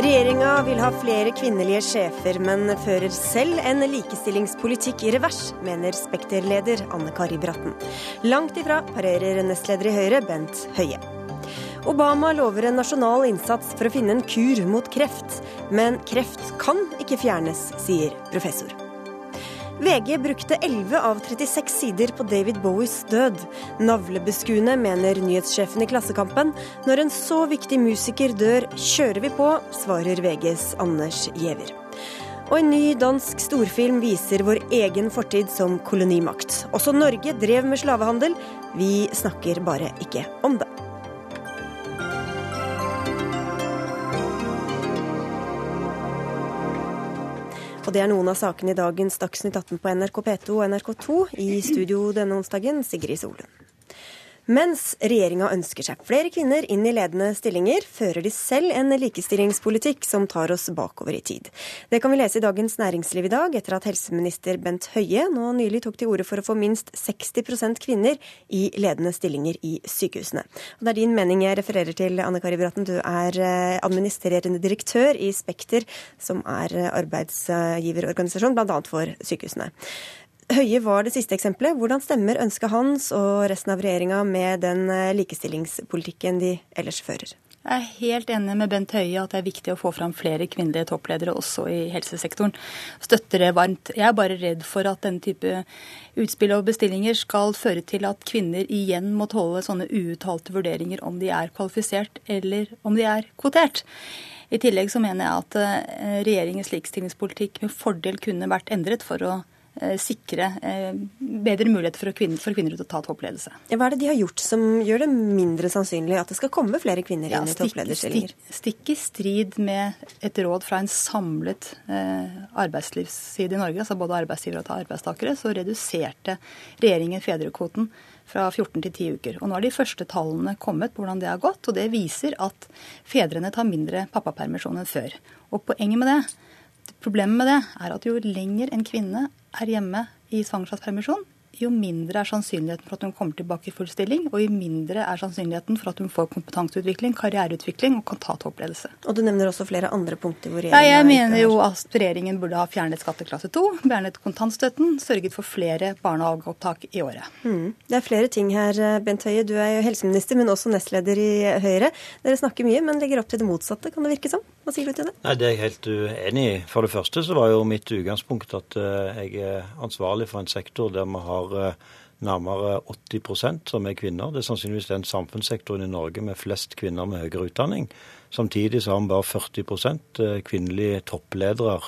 Regjeringa vil ha flere kvinnelige sjefer, men fører selv en likestillingspolitikk i revers, mener Spekter-leder Anne Kari Bratten. Langt ifra parerer nestleder i Høyre Bent Høie. Obama lover en nasjonal innsats for å finne en kur mot kreft, men kreft kan ikke fjernes, sier professor. VG brukte 11 av 36 sider på David Bowies død. Navlebeskuende, mener nyhetssjefen i Klassekampen. Når en så viktig musiker dør, kjører vi på, svarer VGs Anders Giæver. Og en ny dansk storfilm viser vår egen fortid som kolonimakt. Også Norge drev med slavehandel. Vi snakker bare ikke om det. Og det er noen av sakene i dagens Dagsnytt 18 på NRK P2 og NRK2. I studio denne onsdagen, Sigrid Solund. Mens regjeringa ønsker seg flere kvinner inn i ledende stillinger, fører de selv en likestillingspolitikk som tar oss bakover i tid. Det kan vi lese i Dagens Næringsliv i dag, etter at helseminister Bent Høie nå nylig tok til orde for å få minst 60% kvinner i ledende stillinger i sykehusene. Og det er din mening jeg refererer til, Anne Kari Bratten. Du er eh, administrerende direktør i Spekter, som er eh, arbeidsgiverorganisasjon bl.a. for sykehusene. Høie var det siste eksempelet. Hvordan stemmer ønsket hans og resten av regjeringa med den eh, likestillingspolitikken de ellers fører? Jeg er helt enig med Bent Høie at det er viktig å få fram flere kvinnelige toppledere også i helsesektoren. Støtter det varmt. Jeg er bare redd for at denne type utspill og bestillinger skal føre til at kvinner igjen må tåle sånne uuttalte vurderinger om de er kvalifisert eller om de er kvotert. I tillegg så mener jeg at eh, regjeringens likestillingspolitikk med fordel kunne vært endret for å sikre eh, bedre muligheter for kvinner, for kvinner til å ta toppledelse. Hva er det de har gjort som gjør det mindre sannsynlig at det skal komme flere kvinner inn ja, stikk, i topplederstillinger? Stikk, stikk, i strid med et råd fra en samlet eh, arbeidslivsside i Norge, altså både arbeidsgivere og arbeidstakere, så reduserte regjeringen fedrekvoten fra 14 til 10 uker. Og nå har de første tallene kommet på hvordan det har gått, og det viser at fedrene tar mindre pappapermisjon enn før. Og poenget med det Problemet med det er at jo lenger en kvinne er hjemme i svangerskapspermisjon, jo mindre er sannsynligheten for at hun kommer tilbake i full stilling, og jo mindre er sannsynligheten for at hun får kompetanseutvikling, karriereutvikling og kan ta toppledelse. Og Du nevner også flere andre punkter hvor regjeringen ja, Jeg mener jo at regjeringen burde ha fjernet skatteklasse 2, fjernet kontantstøtten, sørget for flere barnehageopptak i året. Mm. Det er flere ting her, Bent Høie. Du er jo helseminister, men også nestleder i Høyre. Dere snakker mye, men legger opp til det motsatte, kan det virke som? Hva sier du til det? Nei, Det er jeg helt uenig i. For det første så var jo mitt utgangspunkt at eh, jeg er ansvarlig for en sektor der vi har eh, nærmere 80% som er kvinner. Det er sannsynligvis den samfunnssektoren i Norge med flest kvinner med høyere utdanning. Samtidig så har vi bare 40 eh, kvinnelige toppledere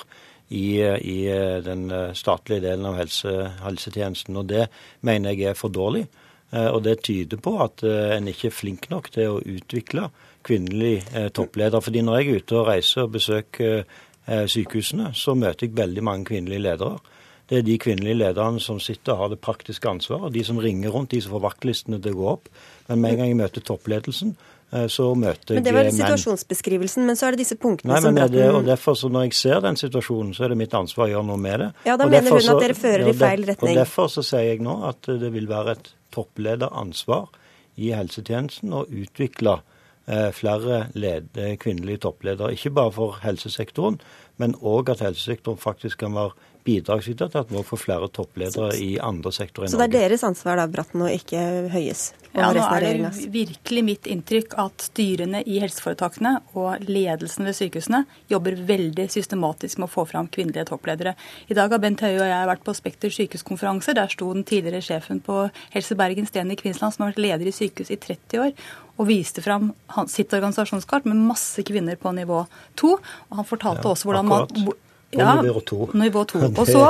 i, i, den statlige delen av helse, helsetjenesten. Og det mener jeg er for dårlig. Og det tyder på at en ikke er flink nok til å utvikle kvinnelige toppledere. Fordi når jeg er ute og reiser og besøker sykehusene, så møter jeg veldig mange kvinnelige ledere. Det er de kvinnelige lederne som sitter og har det praktiske ansvaret. De som ringer rundt, de som får vaktlistene til å gå opp. Men med en gang jeg møter toppledelsen, eh, så møter jeg menn. Men Det var situasjonsbeskrivelsen, men så er det disse punktene Nei, som Bratten det, og derfor, så Når jeg ser den situasjonen, så er det mitt ansvar å gjøre noe med det. Ja, Da og mener hun at dere fører i feil retning. Og Derfor så sier jeg nå at det vil være et topplederansvar i helsetjenesten å utvikle eh, flere led, kvinnelige toppledere. Ikke bare for helsesektoren, men òg at helsesektoren faktisk kan være bidragsyter til at vi får flere toppledere i andre sektorer i Norge. Så det er deres ansvar da, Bratten, og ikke Høies? Ja, nå er det virkelig mitt inntrykk at styrene i helseforetakene og ledelsen ved sykehusene jobber veldig systematisk med å få fram kvinnelige toppledere. I dag har Bent Høie og jeg vært på Spekter sykehuskonferanse. Der sto den tidligere sjefen på Helse Bergen, Sten i Kvinsland, som har vært leder i sykehus i 30 år, og viste fram sitt organisasjonskart med masse kvinner på nivå 2. Og han fortalte ja, også hvordan man ja, nivå to. Nivå to. Og så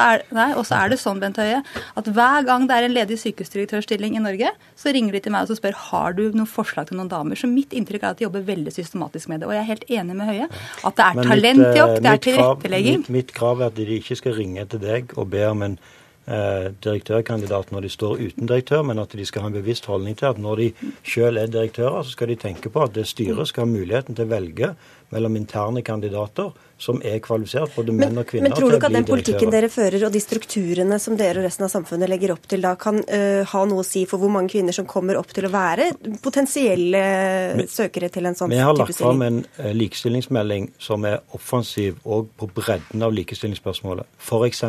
er, er, er det sånn, Bent Høie, at hver gang det er en ledig sykehusdirektørstilling i Norge, så ringer de til meg og spør har du noen forslag til noen damer. Så mitt inntrykk er at de jobber veldig systematisk med det. Og jeg er helt enig med Høie at det er talentjobb, eh, det er tilrettelegging. Mitt, mitt, krav er at de ikke skal ringe til deg og be om en eh, direktørkandidat når de står uten direktør, men at de skal ha en bevisst holdning til at når de selv er direktører, så skal de tenke på at det styret skal ha muligheten til å velge mellom interne kandidater som er kvalifisert, både menn og kvinner. Men tror du ikke at den politikken dere fører og de strukturene som dere og resten av samfunnet legger opp til, da kan uh, ha noe å si for hvor mange kvinner som kommer opp til å være potensielle men, søkere til en sånn type stilling? Vi har lagt fram en uh, likestillingsmelding som er offensiv òg på bredden av likestillingsspørsmålet. F.eks.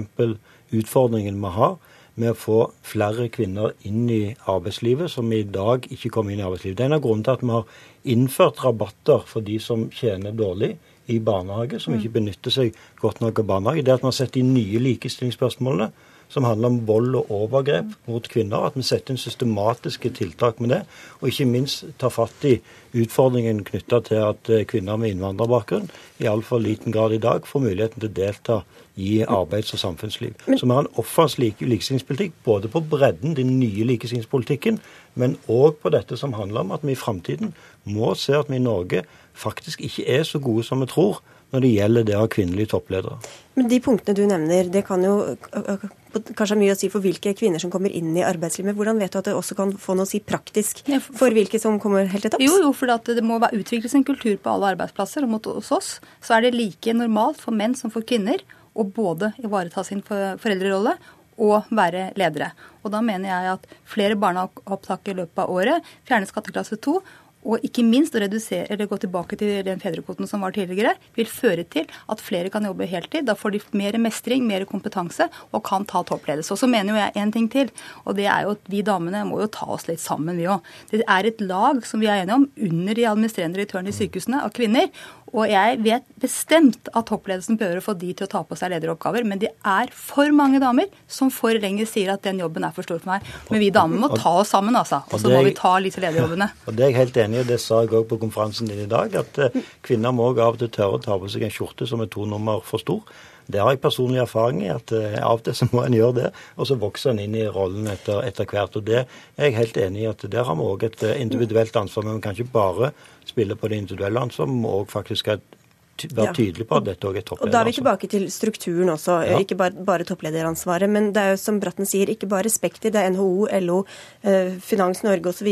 utfordringen vi har med å få flere kvinner inn i arbeidslivet, som i dag ikke kommer inn i arbeidslivet. Det er en av grunnene til at vi har innført rabatter for de som tjener dårlig i barnehage, som ikke benytter seg godt nok av barnehage. Det at vi har sett de nye likestillingsspørsmålene som handler om vold og overgrep mot kvinner. At vi setter inn systematiske tiltak med det, og ikke minst tar fatt i utfordringen knytta til at eh, kvinner med innvandrerbakgrunn i altfor liten grad i dag får muligheten til å delta i arbeids- og samfunnsliv. Så vi har en offensiv likestillingspolitikk både på bredden, den nye likestillingspolitikken, men òg på dette som handler om at vi i framtiden må se at vi i Norge faktisk ikke er så gode som vi tror når det gjelder det å ha kvinnelige toppledere. Men de punktene du nevner, det kan jo kanskje ha mye å si for hvilke kvinner som kommer inn i arbeidslivet. Hvordan vet du at det også kan få noe å si praktisk for hvilke som kommer helt til topps? Jo, jo, for det må utvikles en kultur på alle arbeidsplasser. Og mot hos oss så er det like normalt for menn som for kvinner å både ivareta sin foreldrerolle og være ledere. Og da mener jeg at flere barneopptak i løpet av året, fjerne skatteklasse 2 og ikke minst å redusere, eller gå tilbake til den fedrekvoten som var tidligere, vil føre til at flere kan jobbe heltid. Da får de mer mestring, mer kompetanse og kan ta toppledelse. Og så mener jo jeg en ting til, og det er jo at vi damene må jo ta oss litt sammen, vi òg. Det er et lag som vi er enige om under de administrerende direktørene i sykehusene av kvinner. Og jeg vet bestemt at toppledelsen prøver å få de til å ta på seg lederoppgaver, men det er for mange damer som for lenge sier at den jobben er for stor for meg. Men vi damer må ta oss sammen, altså. Og så må vi ta litt lederjobbene. Og det er jeg helt enig i, det sa jeg òg på konferansen din i dag, at eh, kvinner må av og til tørre å ta på seg en skjorte som er to nummer for stor. Det har jeg personlig erfaring i, at uh, av og til så må en gjøre det. Og så vokser en inn i rollen etter, etter, hvert. Og det er jeg helt enig i at der har vi òg et uh, individuelt ansvar. Men vi kan ikke bare spille på det individuelle ansvar, må òg faktisk være tydelig på at dette òg er topplederansvar. Og Da er vi tilbake til strukturen også, ja. ikke bare, bare, topplederansvaret. Men det er jo som Bratten sier, ikke bare Spekter, det er NHO, LO, eh, Finans Norge osv.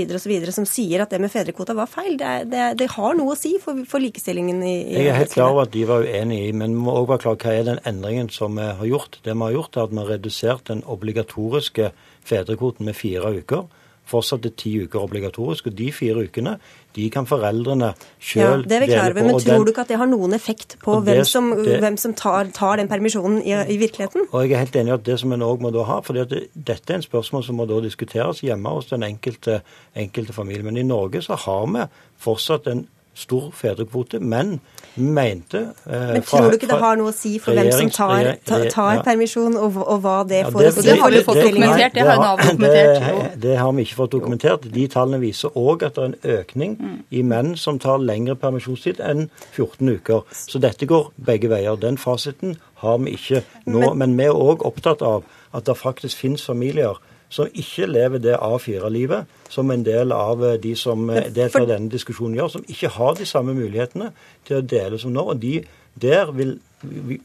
som sier at det med fedrekvota var feil. Det, er, det, det, har noe å si for, for likestillingen i, i Jeg er helt klar over at de var uenige i, men vi må òg være klar hva er den endringen som vi har gjort. Det vi har gjort, er at vi har redusert den obligatoriske fedrekvoten med fire uker fortsatt er ti uker obligatorisk. Og de fire ukene de kan foreldrene sjøl ja, det er vi klar over, Men tror du ikke at det har noen effekt på hvem, som, det, hvem som, tar, tar den permisjonen i, i, virkeligheten? Og Jeg er helt enig i at det som en òg må da ha, for det, dette er en spørsmål som må da diskuteres hjemme hos den enkelte, enkelte familie. Men i Norge så har vi fortsatt en stor fedrekvote, men mente eh, Men Tror du ikke det har noe å si for hvem som tar, tar, tar ja. permisjon, og, og, hva det ja, får å si? Det har vi fått dokumentert. Det har. Det, det, har vi ikke fått dokumentert. De tallene viser òg at det er en økning mm. i menn som tar lengre permisjonstid enn 14 uker. Så dette går begge veier. Den fasiten har vi ikke nå. Men, men vi er òg opptatt av at det faktisk finnes familier som ikke lever det A4-livet som en del av eh, de som eh, deltar i denne diskusjonen gjør, som ikke har de samme mulighetene til å dele som nå. og de, Der vil,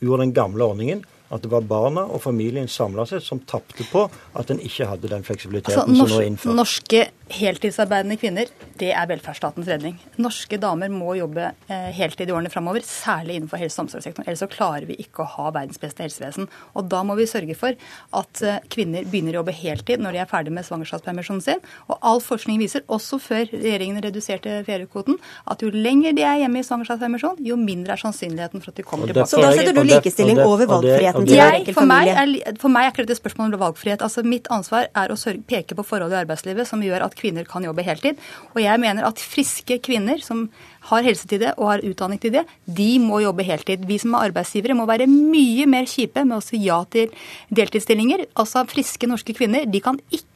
gjorde den gamle ordningen at det var barna og familien samla seg som tapte på at en ikke hadde den fleksibiliteten altså, som nå er innført. Norske heltidsarbeidende kvinner, det er velferdsstatens redning. Norske damer må jobbe eh, heltid i årene framover, særlig innenfor helse- og omsorgssektoren. Ellers så klarer vi ikke å ha verdens beste helsevesen. Og da må vi sørge for at eh, kvinner begynner å jobbe heltid når de er ferdig med svangerskapspermisjonen sin. Og all forskning viser, også før regjeringen reduserte fedrekvoten, at jo lenger de er hjemme i svangerskapspermisjon, jo mindre er sannsynligheten for at de kommer tilbake. Så da setter du likestilling over valgfrihet? Jeg, for, meg er, for meg er ikke dette et spørsmål om valgfrihet. Altså, mitt ansvar er å sørge, peke på forhold i arbeidslivet som gjør at kvinner kan jobbe heltid. Og jeg mener at friske kvinner som har helse til det og har utdanning til det, de må jobbe heltid. Vi som er arbeidsgivere må være mye mer kjipe med å si ja til deltidsstillinger. Altså friske norske kvinner de kan ikke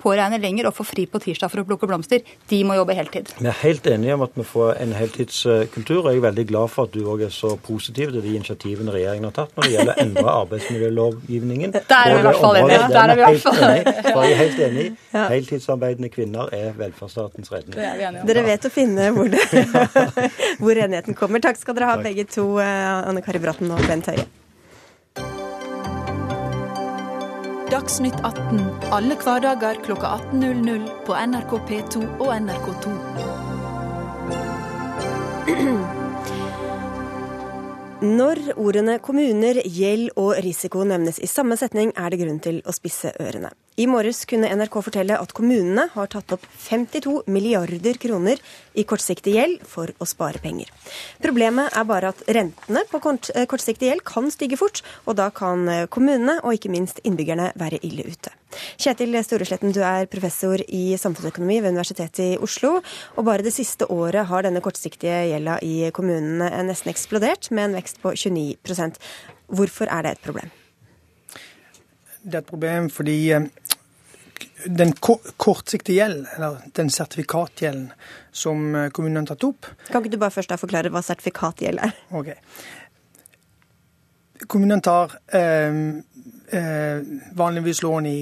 påregne lenger å få fri på tirsdag for å plukke blomster. De må jobbe heltid. Vi er helt enige om at vi får en heltidskultur. og Jeg er veldig glad for at du òg er så positiv til de initiativene regjeringen har tatt når det gjelder å endre arbeidsmiljølovgivningen. Der er vi i hvert fall enige. Der er vi i hvert fall Jeg er helt enig. Heltidsarbeidende kvinner er velferdsstatens redning. Dere vet å finne hvor det hvor enigheten kommer. Takk skal dere ha, begge to, eh, Anne Kari Bratten og Bent Høie. Dagsnytt 18 alle hverdager kl 18.00 på NRK P2 og NRK2. Når ordene kommuner, gjeld og risiko nevnes i samme setning, er det grunn til å spisse ørene. I morges kunne NRK fortelle at kommunene har tatt opp 52 milliarder kroner i kortsiktig gjeld for å spare penger. Problemet er bare at rentene på kort, kortsiktig gjeld kan stige fort, og da kan eh, kommunene og ikke minst innbyggerne være ille ute. Kjetil Storesletten, du er professor i samfunnsøkonomi ved Universitetet i Oslo. Og bare det siste året har denne kortsiktige gjelda i kommunene nesten eksplodert, med en vekst på 29 Hvorfor er det et problem? Det er et problem fordi eh, den kortsiktige gjelden, eller den sertifikatgjelden som eh, kommunene har tatt opp Kan ikke du bare først forklare hva sertifikatgjeld er? Ok. Kommunene tar eh, eh, vanligvis lån i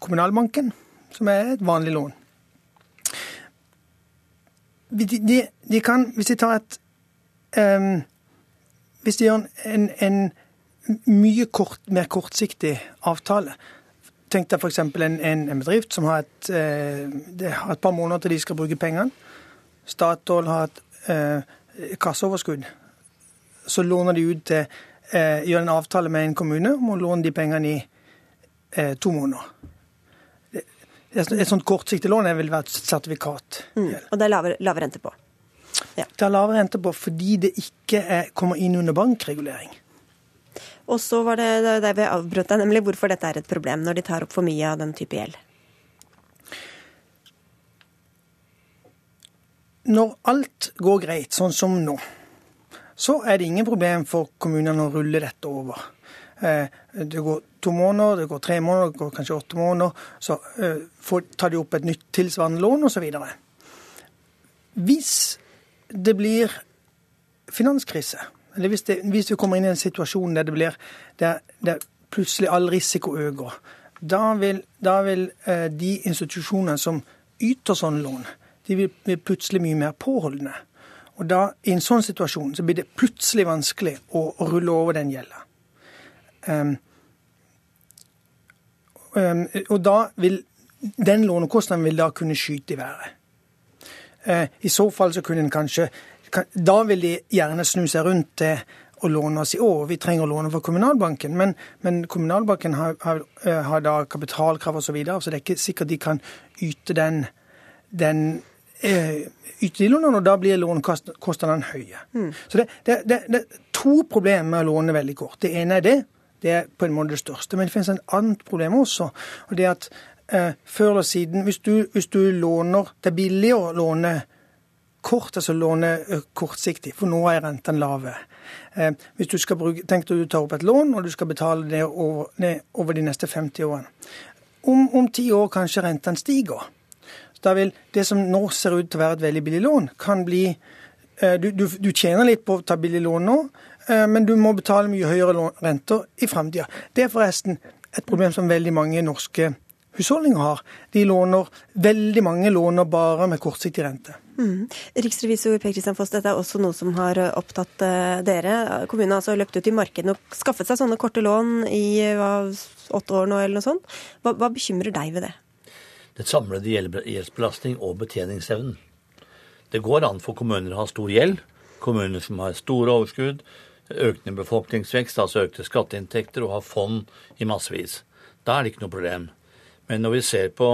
Kommunalbanken, som er et vanlig lån. De, de, de kan, hvis de tar et eh, Hvis de gjør en, en mye kort, mer kortsiktig avtale, Tenk deg f.eks. En, en, en bedrift som har et, eh, har et, par måneder til de skal bruke pengene. Statoil har et eh, kasseoverskudd. Så låner de ut til eh, Gjør en avtale med en kommune om å låne de pengene i eh, to måneder. Et, et sånt kortsiktig lån vil være et sertifikat. Mm, og det er lave, lave rente på? Ja. Det er lave rente på fordi det ikke er, kommer inn under bankregulering. Og så var det der vi avbrøt deg, nemlig hvorfor dette er et problem når de tar opp for mye av den type gjeld. Når alt går greit, sånn som nå, så er det ingen problem for kommunene å rulle dette over. Eh, det går to måneder, det går tre måneder, det går kanskje åtte måneder. Så eh, tar de opp et nytt tilsvarende lån osv. Hvis det blir finanskrise, eller hvis, det, hvis, vi kommer inn i en situasjon der det blir der, der plutselig all risiko øker, da vil, da vil eh, de institusjonene som yter sånne lån, de vil bli plutselig mye mer påholdne. Og da, I en sånn situasjon så blir det plutselig vanskelig å, å rulle over den gjelda. Um, um, og da vil den lånekostnaden vil da kunne skyte i været. Uh, I så fall så kunne en kanskje da vil de gjerne snu seg rundt til å låne oss i år. Vi trenger å låne for Kommunalbanken, men, men Kommunalbanken har, har, eh, har, da kapitalkrav osv., så, videre, så det er ikke sikkert de kan yte den, den eh, yte de lånene, og da blir lånekostnadene høye. Mm. Så det, det, det, det, er to problemer med å låne veldig kort. Det ene er det. Det er på en måte det største. Men det finnes en annet problem også. og det er at eh, Før eller siden, hvis du, hvis du låner Det er billig å låne kort, altså låne kortsiktig, for nå er rentene lave. Eh, hvis du skal bruke, Tenk deg du tar opp et lån, og du skal betale det over, ned over de neste 50 årene. Om, ti år kanskje rentene stiger. Da vil det som nå ser ut til å være et veldig billig lån, kan bli eh, du, du, du tjener litt på å ta billig lån nå, eh, men du må betale mye høyere renter i framtida. Det er forresten et problem som veldig mange norske husholdninger har. De låner, Veldig mange låner bare med kortsiktig rente. Mm. Riksrevisor Per Kristian Foss, dette er også noe som har eh, opptatt uh, dere. Kommunen har altså løpt ut i markedet og skaffet seg sånne korte lån i hva, åtte år nå, eller noe sånt. Hva, hva bekymrer deg ved det? Det samlede gjeldsbelastning og betjeningsevnen. Det går an for kommuner å ha stor gjeld. Kommuner som har store overskudd, økende befolkningsvekst, altså økte skatteinntekter, og har fond i massevis. Da er det ikke noe problem. Men når vi ser på,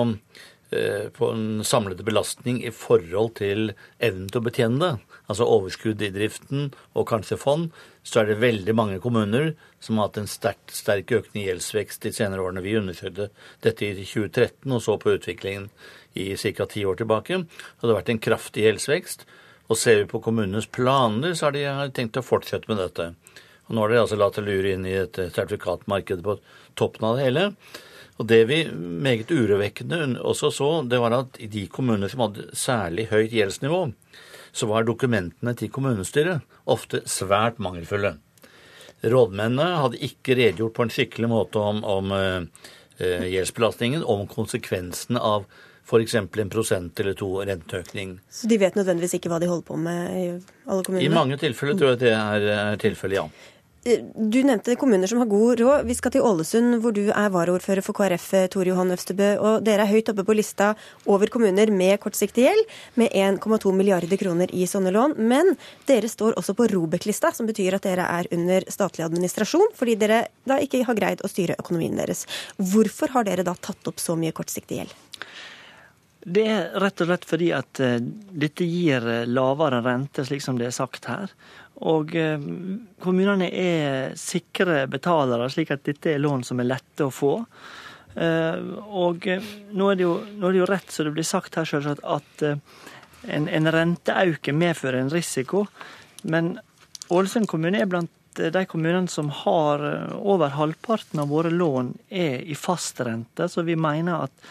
eh, på en samlede belastning i forhold til evnen til å betjene det, altså overskudd i driften og kanskje fond, så er det veldig mange kommuner som har hatt en sterk, sterk i gjeldsvekst de senere årene. Vi undersøkte dette i 2013 og så på utviklingen i ca. ti år tilbake. Og det har vært en kraftig gjeldsvekst. Og ser vi på kommunenes planer, så har de tenkt å fortsette med dette. Og nå har de altså latt det lure inn i et sertifikatmarked på toppen av det hele. Og Det vi meget urovekkende også så, det var at i de kommuner som hadde særlig høyt gjeldsnivå, så var dokumentene til kommunestyret ofte svært mangelfulle. Rådmennene hadde ikke redegjort på en skikkelig måte om, om eh, gjeldsbelastningen, om konsekvensene av f.eks. en prosent eller to renteøkning. Så de vet nødvendigvis ikke hva de holder på med i alle kommunene? I mange tilfeller tror jeg det er, er tilfellet, ja. Du nevnte kommuner som har god råd. Vi skal til Ålesund, hvor du er varaordfører for KrF, Tore Johan Øvstebø. Og dere er høyt oppe på lista over kommuner med kortsiktig gjeld, med 1,2 milliarder kroner i sånne lån. Men dere står også på Robek-lista, som betyr at dere er under statlig administrasjon, fordi dere da ikke har greid å styre økonomien deres. Hvorfor har dere da tatt opp så mye kortsiktig gjeld? Det er rett og slett fordi at uh, dette gir lavere rente, slik som det er sagt her. Og uh, kommunene er sikre betalere, slik at dette er lån som er lette å få. Og nå er, jo, nå, er det jo, rett som det blir sagt her, selvsagt, at en, en renteauke medfører en risiko. Men Ålesund kommune er blant de kommunene som har over halvparten av våre lån er i fastrente, så vi mener at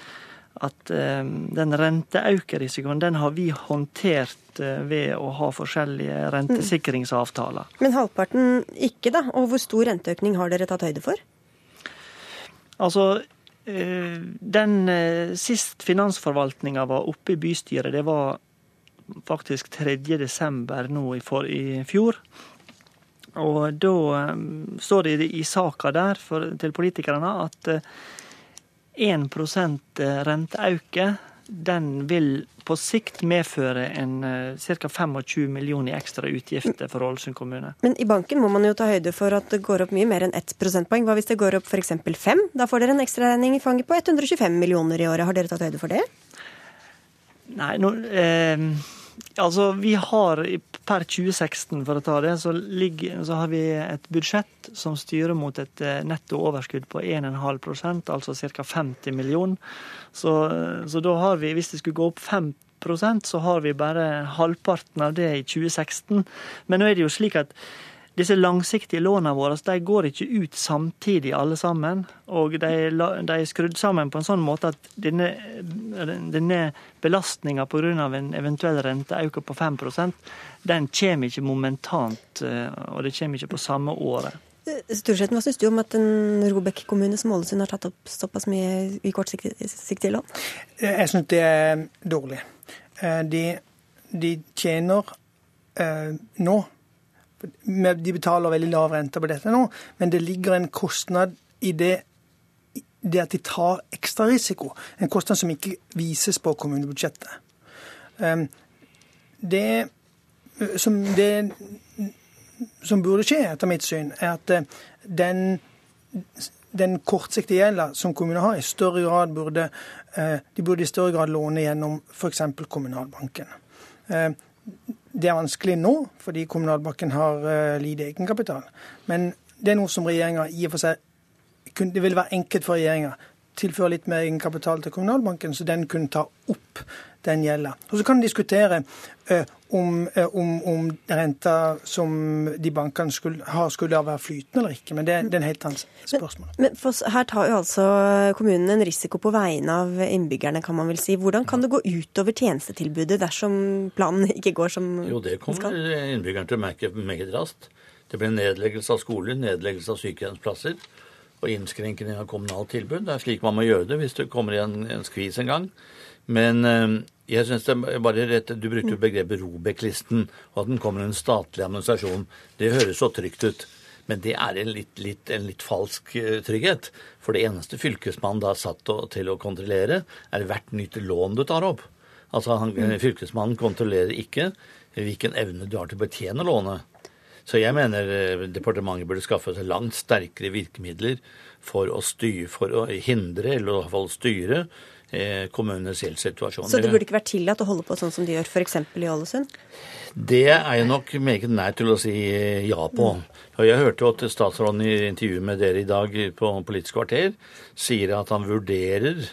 at eh, den renteaukerisikoen den har vi håndtert eh, ved å ha forskjellige rentesikringsavtaler. Men halvparten ikke, da? Og hvor stor renteøkning har dere tatt høyde for? Altså, eh, den sist finansforvaltninga var oppe i bystyret, det var faktisk 3. desember nå i, for, i fjor. Og da står det i saka der for, til politikerne at 1 eh, renteauke den vil på sikt medføre en ca. 25 millioner i ekstra utgifter for Ålesund kommune. Men i banken må man jo ta høyde for at det går opp mye mer enn ett prosentpoeng. Hva hvis det går opp f.eks. fem? Da får dere en ekstraregning i fanget på 125 millioner i året. Har dere tatt høyde for det? Nei, nå, eh, Altså, vi har per 2016, for å ta det, så, ligger, så har vi et budsjett som styrer mot et eh, netto overskudd på 1,5% altså ca. 50 millioner. Så, så da har vi, hvis det skulle gå opp 5% så har vi bare halvparten av det i 2016. Men nå er det jo slik at disse langsiktige lånene våre de går ikke ut samtidig, alle sammen. Og de, de er skrudd sammen på en sånn måte at denne, denne belastninga pga. en eventuell renteøkning på 5% den kommer ikke momentant, eh, og det kommer ikke på samme året. Storseten, hva syns du om at en Robek kommune som Ålesund har tatt opp såpass mye i kortsiktige lån? Jeg syns det er dårlig. Eh, de, de tjener eh, nå de betaler veldig lav rente på dette nå, men det ligger en kostnad i det, det at de tar ekstra risiko. En kostnad som ikke vises på kommunebudsjettet. Ehm, det som, det, som burde skje, etter mitt syn, er at eh, den, den kortsiktige gjelda som kommunene har, i større grad burde, eh, de burde i større grad låne gjennom f.eks. Kommunalbanken. Det er vanskelig nå, fordi Kommunalbanken har uh, lite egenkapital. Men det er noe som regjeringa i og for seg Det ville være enkelt for regjeringa tilføre litt mer egenkapital til Kommunalbanken, så den kunne ta opp den gjelda. Og så kan en diskutere uh, om, uh, om, om, renta som de bankene skulle, har, skulle være flytende eller ikke. Men det, det er en helt annet spørsmål. Men, men for, her tar jo altså kommunen en risiko på vegne av innbyggerne, kan man vel si. Hvordan kan det gå utover tjenestetilbudet dersom planen ikke går som den skal? Jo, det kommer innbyggerne til å merke meget raskt. Det blir nedleggelse av skoler, nedleggelse av sykehjemsplasser og innskrenkning av kommunalt tilbud. Det er slik man må gjøre det hvis det kommer i en, en skvis en gang. Men eh, jeg synes det er bare rett, Du brukte begrepet Robek-listen, og at den kommer i en statlig administrasjon. Det høres så trygt ut. Men det er en litt, litt, en litt falsk eh, trygghet. For det eneste fylkesmannen da er satt til å kontrollere, er hvert nytt lån du tar opp. Altså han, mm. Fylkesmannen kontrollerer ikke hvilken evne du har til å betjene lånet. Så jeg mener eh, departementet burde skaffe seg langt sterkere virkemidler for å, styre, for å hindre, eller i hvert fall styre, Eh, kommunenes gjeldssituasjon. Så det burde ikke vært tillatt å holde på sånn som de gjør f.eks. i Ålesund? Det er jeg nok meget nær til å si eh, ja på. Og jeg hørte jo at statsråden i intervjuet med dere i dag på Politisk kvarter sier at han vurderer,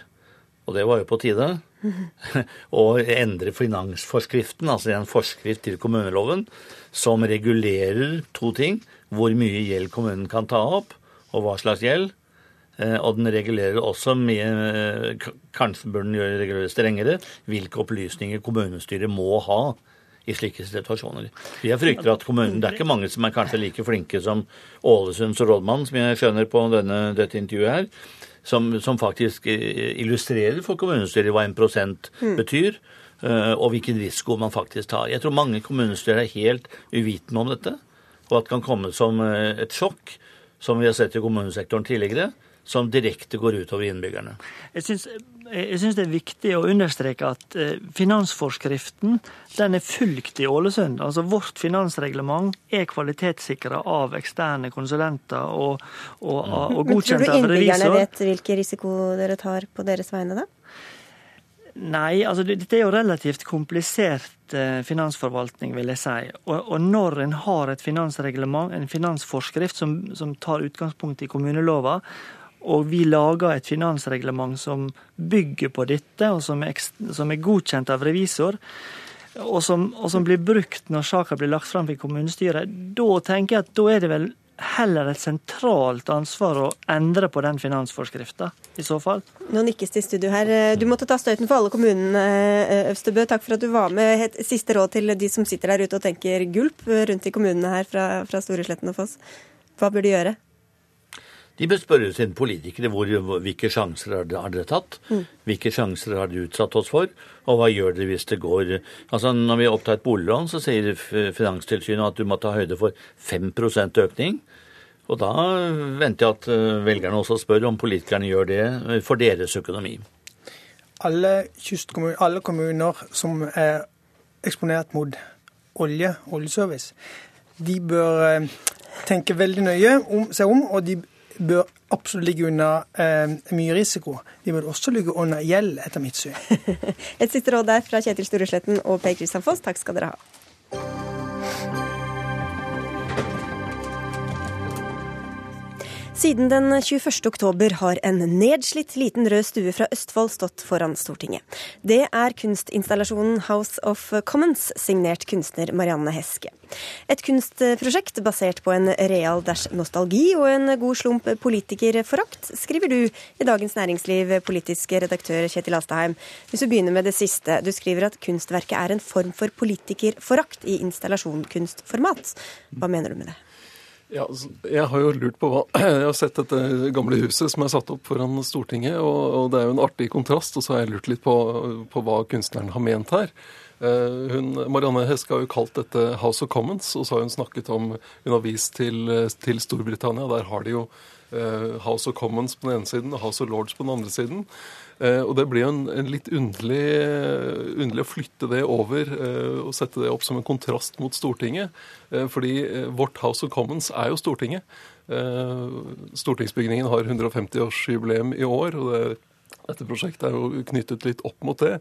og det var jo på tide, å endre finansforskriften, altså en forskrift til kommuneloven, som regulerer to ting. Hvor mye gjeld kommunen kan ta opp, og hva slags gjeld. Eh, og den regulerer også med Kanskje bør den regulere strengere hvilke opplysninger kommunestyret må ha i slike situasjoner. Jeg frykter at kommunen, Det er ikke mange som er kanskje like flinke som Ålesunds rådmann, som jeg skjønner på denne, dette intervjuet her, som, som, faktisk eh, illustrerer for kommunestyret hva en prosent mm. betyr, eh, og hvilken risiko man faktisk tar. Jeg tror mange kommunestyrer er helt uvitende om dette. og at det kan komme som eh, et sjokk, som vi har sett i kommunesektoren tidligere, som direkte går utover innbyggerne. Jeg syns, jeg syns det er viktig å understreke at eh, finansforskriften den er fulgt i Ålesund. Altså Vårt finansreglement er kvalitetssikra av eksterne konsulenter og, og, og godkjent av Men tror du innbyggerne vet hvilken risiko dere tar på deres vegne, da? Nei, altså det- dette er jo relativt komplisert eh, finansforvaltning, vil jeg si. Og, og når en har et finansreglement, en finansforskrift som, som tar utgangspunkt i kommunelova, og vi lager et finansreglement som bygger på dette, og som er, som er godkjent av revisor, og som, og som blir brukt når saka blir lagt fram til kommunestyret, da tenker jeg at da er det vel heller et sentralt ansvar å endre på den finansforskrifta, i så fall. Nå nikkes det i studio her. Du måtte ta støyten for alle kommunene, eh, Øvstebø. Takk for at du var med. Et siste råd til de som sitter der ute og tenker gulp rundt i kommunene her fra, fra Storesletten og Foss. Hva bør de gjøre? De bør spørre sine politikere hvor, hvilke sjanser har dere- har tatt, hvilke sjanser har dere utsatt oss for, og hva gjør dere hvis det går Altså Når vi opptar et boliglån, så sier Finanstilsynet at du må ta høyde for 5 økning. Og da venter jeg at eh, velgerne også spør om politikerne gjør det for deres økonomi. Alle, alle kommuner som er eksponert mot olje, oljeservice, de bør eh, tenke veldig nøye om seg om, og de bør absolutt ligge unna eh, mye risiko. De bør også ligge under gjeld, etter mitt syn. Et siste råd der fra Kjetil Storesletten og Per Kristian Foss. Takk skal dere ha. Siden den 21. oktober har en nedslitt liten rød stue fra Østfold stått foran Stortinget. Det er kunstinstallasjonen House of Commons, signert kunstner Marianne Heske. Et kunstprosjekt basert på en real dash nostalgi og en god slump politikerforakt, skriver du i Dagens Næringsliv, politisk redaktør Kjetil Astheim. Hvis du begynner med det siste, du skriver at kunstverket er en form for politikerforakt i installasjonkunstformat. Hva mener du med det? Ja, altså, jeg har jo lurt på hva Jeg har sett dette gamle huset som er satt opp foran Stortinget, og, og det er jo en artig kontrast. Og så har jeg lurt litt på, på hva kunstneren har ment her. Eh, Hun, Marianne Heske har jo kalt dette House of Commons, og så har hun snakket om Hun har vist til, til Storbritannia. Der har de jo eh, House of Commons på den ene siden og House of Lords på den andre siden. Eh, Og det blir jo en, en litt underlig, underlig å flytte det over eh, og sette det opp som en kontrast mot Stortinget. Eh, Fordi eh, vårt House of Commons er jo Stortinget. Eh, Stortingsbygningen har 150-årsjubileum i år. og det dette prosjektet er jo knyttet litt opp mot det.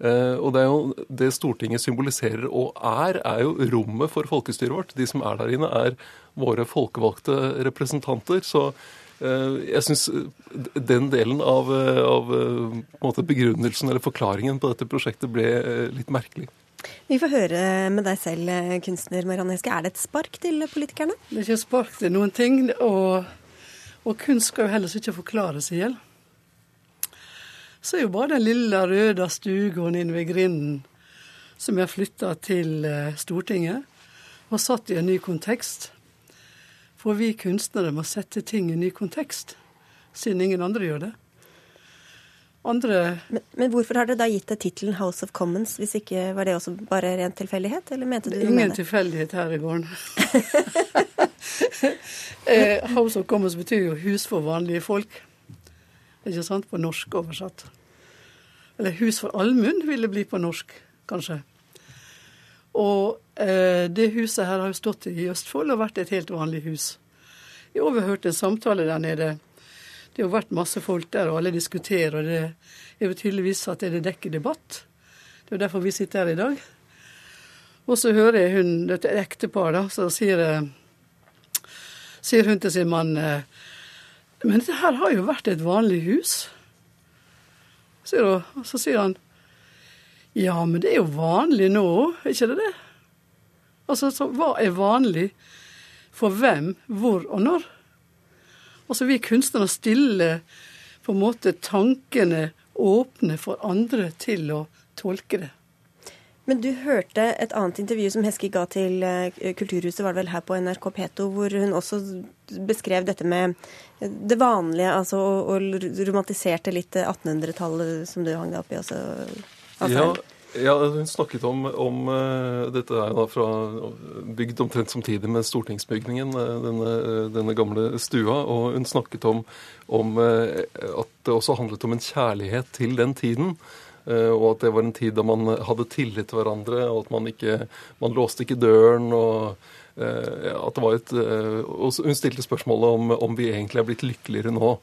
Eh, og det er jo det Stortinget symboliserer og er, er jo rommet for folkestyret vårt. De som er der inne, er våre folkevalgte representanter. Så eh, jeg syns den delen av, eh, av eh, begrunnelsen eller forklaringen på dette prosjektet ble eh, litt merkelig. Vi får høre med deg selv, kunstner Marianne Heske. Er det et spark til politikerne? Det er ikke spark til noen ting, og, og kunst skal jo heller ikke forklare seg i hjel. Så er jo bare den lille røde stuegården inne ved grinden som jeg flytta til eh, Stortinget, og satt i en ny kontekst. For vi kunstnere må sette ting i ny kontekst, siden ingen andre gjør det. Andre Men, men hvorfor har dere da gitt det tittelen House of Commons, hvis ikke var det også bare ren tilfeldighet, eller mente du Det ingen tilfeldighet her i gården. eh, House of Commons betyr jo hus for vanlige folk. Ikke sant? På norsk oversatt. Eller hus for allmuen vil det bli på norsk, kanskje. Og eh, det huset her har jo stått i Østfold og vært et helt vanlig hus. Jeg overhørte en samtale der nede. Det har vært masse folk der, og alle diskuterer. og Det er jo tydeligvis at det er dekker debatt. Det er derfor vi sitter her i dag. Og så hører jeg hun, dette ekteparet, så sier, eh, sier hun til sin mann eh, Men dette her har jo vært et vanlig hus. Sier hun, og så sier han Ja, men det er jo vanlig nå, er ikke det det? Altså, så, hva er vanlig? For hvem, hvor og når? Altså, vi kunstnere stiller på en måte tankene åpne for andre til å tolke det. Men du hørte et annet intervju som Heski ga til eh, Kulturhuset, var det vel her på NRK P2, hvor hun også beskrev dette med det vanlige, altså og, romantiserte litt 1800-tallet som du hang deg opp i også. Ja, Ja, Hun snakket om, om uh, Dette er da fra bygd omtrent samtidig med stortingsbygningen, uh, denne, uh, denne, gamle stua. Og hun snakket om, om at det også handlet om en kjærlighet til den tiden. Og at det var en tid da man hadde tillit til hverandre, og at man ikke man låste ikke døren. og at det var et, og Hun stilte spørsmålet om, om vi egentlig er blitt lykkeligere nå.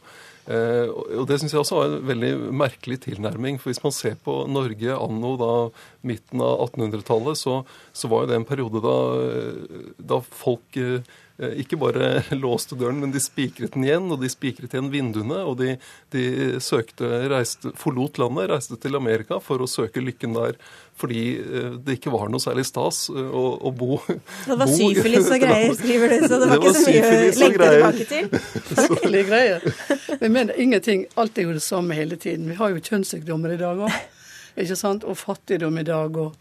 Eh, og Det syns jeg også var en veldig merkelig tilnærming. for Hvis man ser på Norge anno da midten av 1800-tallet, så, så, var jo det en periode da, da folk eh, ikke bare låste døren, men de spikret den igjen, og de spikret igjen vinduene. Og de, de søkte, reiste, forlot landet, reiste til Amerika for å søke lykken der fordi eh, det ikke var noe særlig stas eh, å, å bo Det var syfilis og greier, skriver du, så det var, det var ikke så mye å lengte tilbake til. Veldig greier. Men men ingenting. Alt er jo det samme hele tiden. Vi har jo kjønnssykdommer i dag òg. Ikke sant? Og fattigdom i dag. og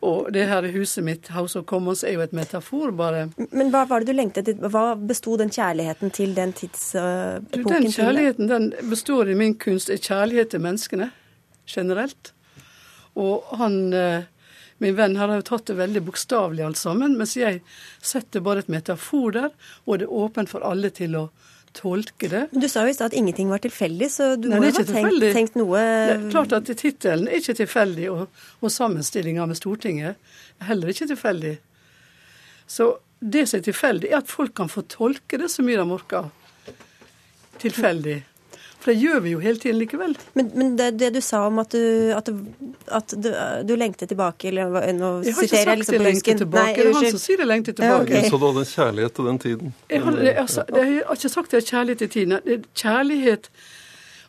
og det her huset mitt, House of Commons, er jo et metafor, bare. Men hva var det du lengtet til? Hva besto den kjærligheten til den tidsepoken? Den kjærligheten den består i min kunst, er kjærlighet til menneskene generelt. Og han, eh, min venn her har jo tatt det veldig bokstavelig alt sammen, mens jeg setter bare et metafor der, og det er åpent for alle til å tolke det. Du sa jo i stad at ingenting var tilfeldig, så du Nei, må jo ha tenkt, tenkt, noe Det er klart at tittelen er ikke tilfeldig, og, og sammenstillinga med Stortinget er heller ikke tilfeldig. Så det som er tilfeldig, er at folk kan få tolke det så mye de orker. Tilfeldig. For det gjør vi jo hele tiden likevel. Men, men det, det, du sa om at du, at du, at du, du lengter tilbake, eller nå jeg har ikke sagt liksom det lengter tilbake, Nei, det er han som sier jeg lengter tilbake. Ja, okay. Så du hadde en kjærlighet til den tiden? Jeg har, jeg, altså, jeg har ikke sagt jeg er kjærlighet til tiden. Det er kjærlighet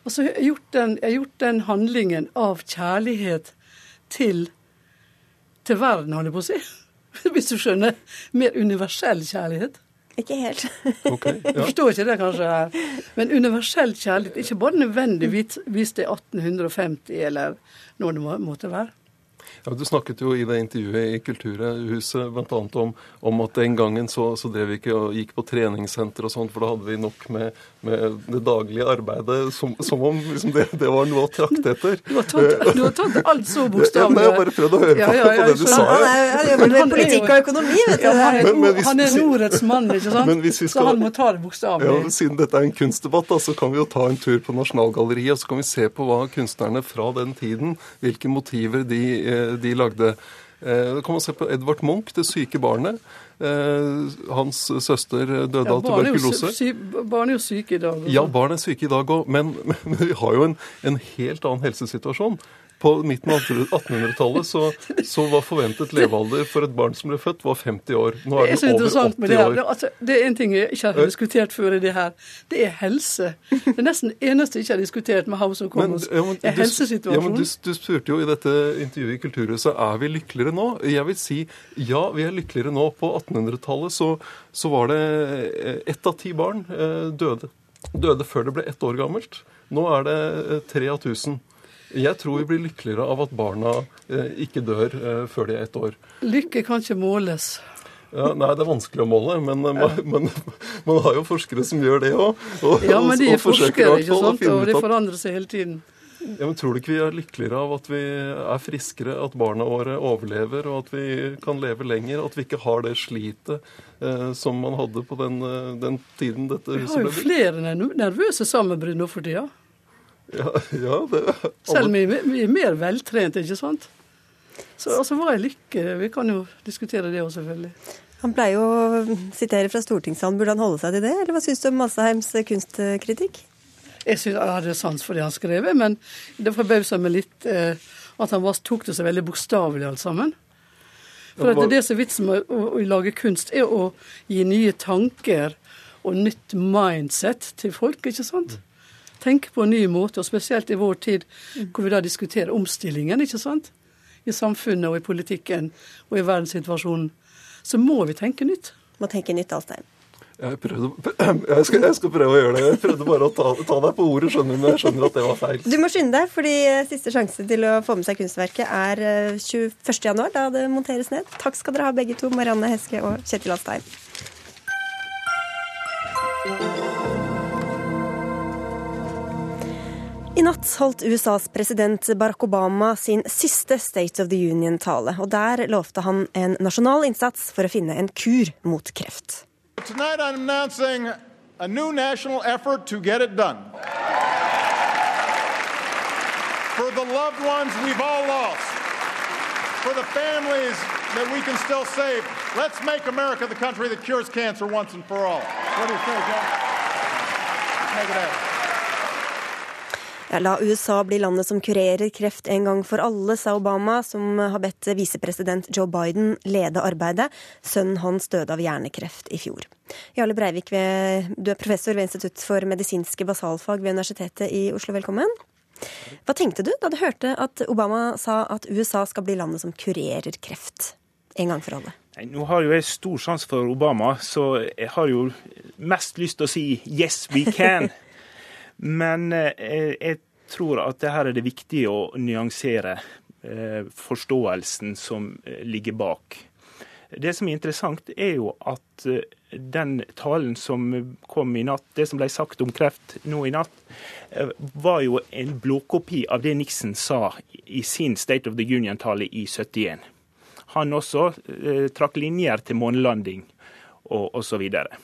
Altså, jeg har gjort den, jeg har gjort den handlingen av kjærlighet til, til verden, holder jeg på å si. Hvis du skjønner. Mer universell kjærlighet. Ikke helt. okay, ja. Jeg forstår ikke det kanskje. Men universell kjærlighet, ikke bare nødvendigvis hvis det er 1850 eller når det måtte være. Ja, Du snakket jo i det intervjuet i Kulturhuset bl.a. Om, om at den gangen så, så drev vi ikke og gikk på treningssenter og sånt, for da hadde vi nok med, med det daglige arbeidet, som, som om liksom det, det, var noe å trakte etter. Du har tatt, du har tatt alt så bokstavelig. Ja, jeg har bare prøvd å høre ja, ja, ja, på, det du sa. Han, er, han med politikk og økonomi, vet du. Ja, han, er, men, men hvis, han er ordets mann, ikke sant? Skal, så han må ta det bokstavelig. Ja, siden dette er en kunstdebatt, da, så kan vi jo ta en tur på Nasjonalgalleriet, og så kan vi se på hva kunstnerne fra den tiden, hvilke motiver de, eh, de lagde. Eh, da kan man se på Edvard Munch, 'Det syke barnet'. Eh, hans søster døde ja, av tuberkulose. Barn er jo syke i dag. Også. Ja, barn er syke i dag òg. Men, men, vi har jo en, en helt annen helsesituasjon. På midten av 1800-tallet så, så, var forventet levealder for et barn som ble født, var 50 år. Nå er det, over 80 det år. Altså, det er en ting jeg ikke har diskutert før i det her. Det er helse. Det er nesten det eneste jeg ikke har diskutert med House of Commons, ja, men, er helsesituasjonen. Ja, du, du, spurte jo i dette intervjuet i Kulturhuset er vi lykkeligere nå. Jeg vil si ja, vi er lykkeligere nå. På 1800-tallet så, så, var det eh, ett av ti barn eh, døde. Døde før det ble ett år gammelt. Nå er det eh, tre av tusen. Jeg tror vi blir lykkeligere av at barna eh, ikke dør eh, før de er ett år. Lykke kan ikke måles. Ja, nei, det er vanskelig å måle, men, ja. man, man, man, har jo forskere som gjør det òg. Ja, men de er forskere, ikke sant, og de forandrer seg hele tiden. Ja, men Tror du ikke vi er lykkeligere av at vi er friskere, at barna våre overlever, og at vi kan leve lenger? At vi ikke har det slitet eh, som man hadde på den, eh, den tiden dette huset ble bygd? Vi har jo flere nervøse sammenbrudd nå for tida. Ja, ja det alle... Selv om vi, er mer veltrent, ikke sant? Så altså, hva er lykke? Vi kan jo diskutere det òg, selvfølgelig. Han pleier jo å sitere fra stortingssalen. Burde han holde seg til det, eller hva syns du om Masseheims kunstkritikk? Jeg synes jeg hadde sans for det han skrev, men det forbausa meg litt eh, at han tok det så veldig bokstavelig alt sammen. For at det, det som er vitsen med å, å, å lage kunst, er å gi nye tanker og nytt mindset til folk, ikke sant? Tenke på en ny måte, og spesielt i vår tid, hvor vi da diskuterer omstillingen ikke sant? i samfunnet og i politikken og i verdenssituasjonen, så må vi tenke nytt. Må tenke nytt, Alstein. Jeg, prøvde, jeg, skal, jeg, skal, prøve å gjøre det. Jeg prøvde bare å ta, ta deg på ordet, skjønner du, men jeg skjønner at det var feil. Du må skynde deg, fordi eh, siste sjanse til å få med seg kunstverket er 21.1., eh, da det monteres ned. Takk skal dere ha begge to, Marianne Heske og Kjetil Alstein. I natt holdt USAs president Barack Obama sin siste State of the Union-tale. og Der lovte han en nasjonal innsats for å finne en kur mot kreft. For the loved ones we've all lost, for the families that we can still save, let's make America the country that cures cancer once and for all. What do you say, John? Make it happen. Ja, La USA bli landet som kurerer kreft en gang for alle, sa Obama, som har bedt visepresident Joe Biden lede arbeidet. Sønnen hans døde av hjernekreft i fjor. Jarle Breivik, du er professor ved Institutt for medisinske basalfag ved Universitetet i Oslo. Velkommen. Hva tenkte du da du hørte at Obama sa at USA skal bli landet som kurerer kreft en gang for alle? Nei, nå har jo jeg stor sans for Obama, så jeg har jo mest lyst til å si 'yes, we can'. Men eh, jeg tror at det her er det viktig å nyansere eh, forståelsen som eh, ligger bak. Det som er interessant, er jo at den talen som kom i natt, det som ble sagt om kreft nå i natt, var jo en blåkopi av det Nixon sa i sin State of the Union-tale i 71. Han også eh, trakk linjer til månelanding og osv. Så, videre.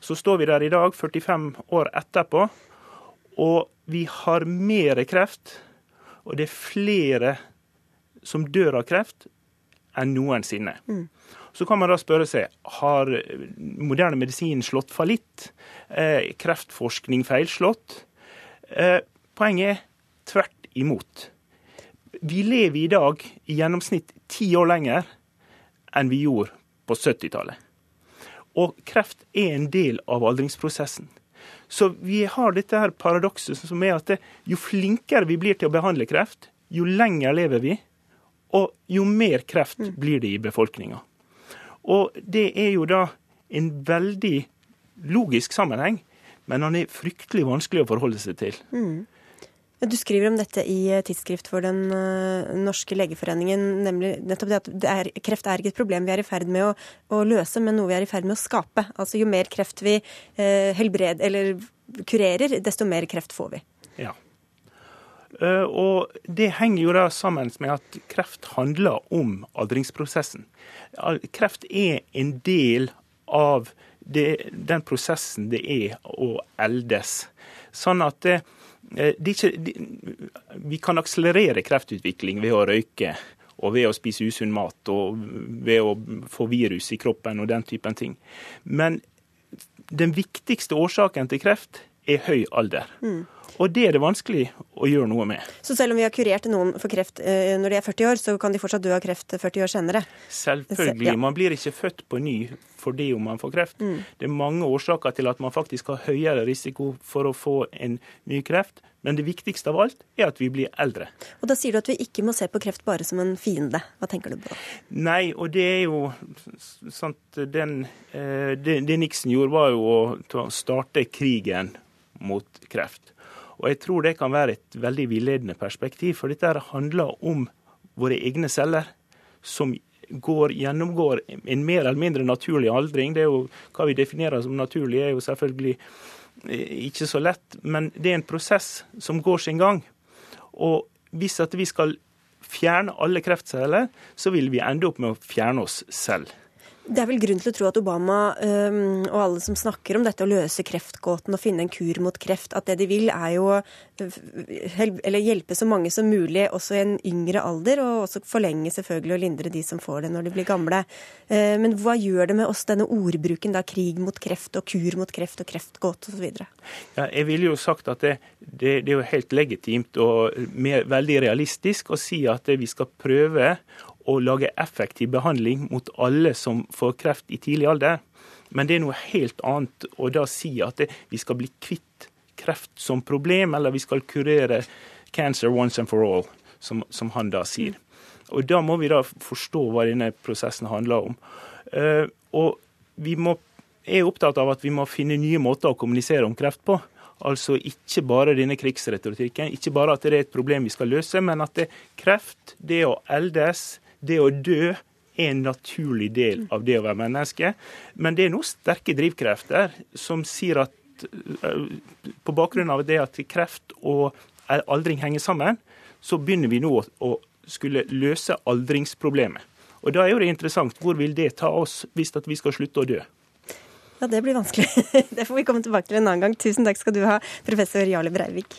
så står vi der i dag, 45 år etterpå, og vi har mer kreft, og det er flere som dør av kreft enn noensinne. Mm. Så kan man da spørre seg har moderne medisin slått fallitt. Eh, kreftforskning feilslått? Eh, poenget er tvert imot. Vi lever i dag i gjennomsnitt ti år lenger enn vi gjorde på 70-tallet. Og kreft er en del av aldringsprosessen. Så vi har dette her paradokset som er at det, jo flinkere vi blir til å behandle kreft, jo lenger lever vi, og jo mer kreft mm. blir det i befolkninga. Og det er jo da en veldig logisk sammenheng, men han er fryktelig vanskelig å forholde seg til. Mm. Du skriver om dette i tidsskrift for Den uh, norske legeforeningen, nemlig nettopp det at det er, kreft er ikke et problem vi er i ferd med å, å, løse, men noe vi er i ferd med å skape. Altså Jo mer kreft vi eh, helbred, eller kurerer, desto mer kreft får vi. Ja. Uh, og det henger jo da sammen med at kreft handler om aldringsprosessen. Kreft er en del av det, den prosessen det er å eldes. Sånn at det, Eh, de, vi kan akselerere kreftutvikling ved å røyke og ved å spise usunn mat og ved å få virus i kroppen og den typen ting. Men den viktigste årsaken til kreft er høy alder. Mm. Og det er det vanskelig å gjøre noe med. Så selv om vi har kurert noen for kreft eh, når de er 40 år, så kan de fortsatt dø av kreft 40 år senere? Selvfølgelig. Ja. Man blir ikke født på ny fordi om man får kreft. Mm. Det er mange årsaker til at man faktisk har høyere risiko for å få en ny kreft. Men det viktigste av alt er at vi blir eldre. Og Da sier du at vi ikke må se på kreft bare som en fiende. Hva tenker du på? Nei, og det er jo sant den, eh, det, det Nixon gjorde, var jo å starte krigen mot kreft. Og jeg tror det kan være et veldig villedende perspektiv, for dette handler om våre egne celler som går, gjennomgår en mer eller mindre naturlig aldring. Det er jo, Hva vi definerer som naturlig, er jo selvfølgelig eh, ikke så lett, men det er en prosess som går sin gang. Og hvis at vi skal fjerne alle kreftceller, så vil vi ende opp med å fjerne oss selv. Det er vel grunn til å tro at Obama um, og alle som snakker om dette, å løse kreftgåten og finne en kur mot kreft, at det de vil er jo eller hjelpe så mange som mulig også i en yngre alder, og også forlenge selvfølgelig og lindre de som får det når de blir gamle. Uh, men hva gjør det med oss, denne ordbruken, da, krig mot kreft og kur mot kreft og kreftgåte osv.? Ja, jeg ville jo sagt at det, det, det er jo helt legitimt og mer, veldig realistisk å si at vi skal prøve å lage effektiv behandling mot alle som får kreft i tidlig alder. Men det er noe helt annet å da si at det, vi skal bli kvitt kreft som problem, eller vi skal kurere cancer once and for all, som, som han da sier. Og Da må vi da forstå hva denne prosessen handler om. Uh, og vi må, er opptatt av at vi må finne nye måter å kommunisere om kreft på. Altså ikke bare denne krigsretorikken, ikke bare at det er et problem vi skal løse, men at det kreft, det å eldes, det å dø er en naturlig del av det å være menneske. Men det er noen sterke drivkrefter som sier at eh, på bakgrunn av det at kreft og aldring henger sammen, så begynner vi nå å, skulle løse aldringsproblemet. Og Da er jo det interessant, hvor vil det ta oss hvis vi skal slutte å dø? Ja, Det blir vanskelig. Det får vi komme tilbake til en annen gang. Tusen takk skal du ha, professor Jarle Breivik.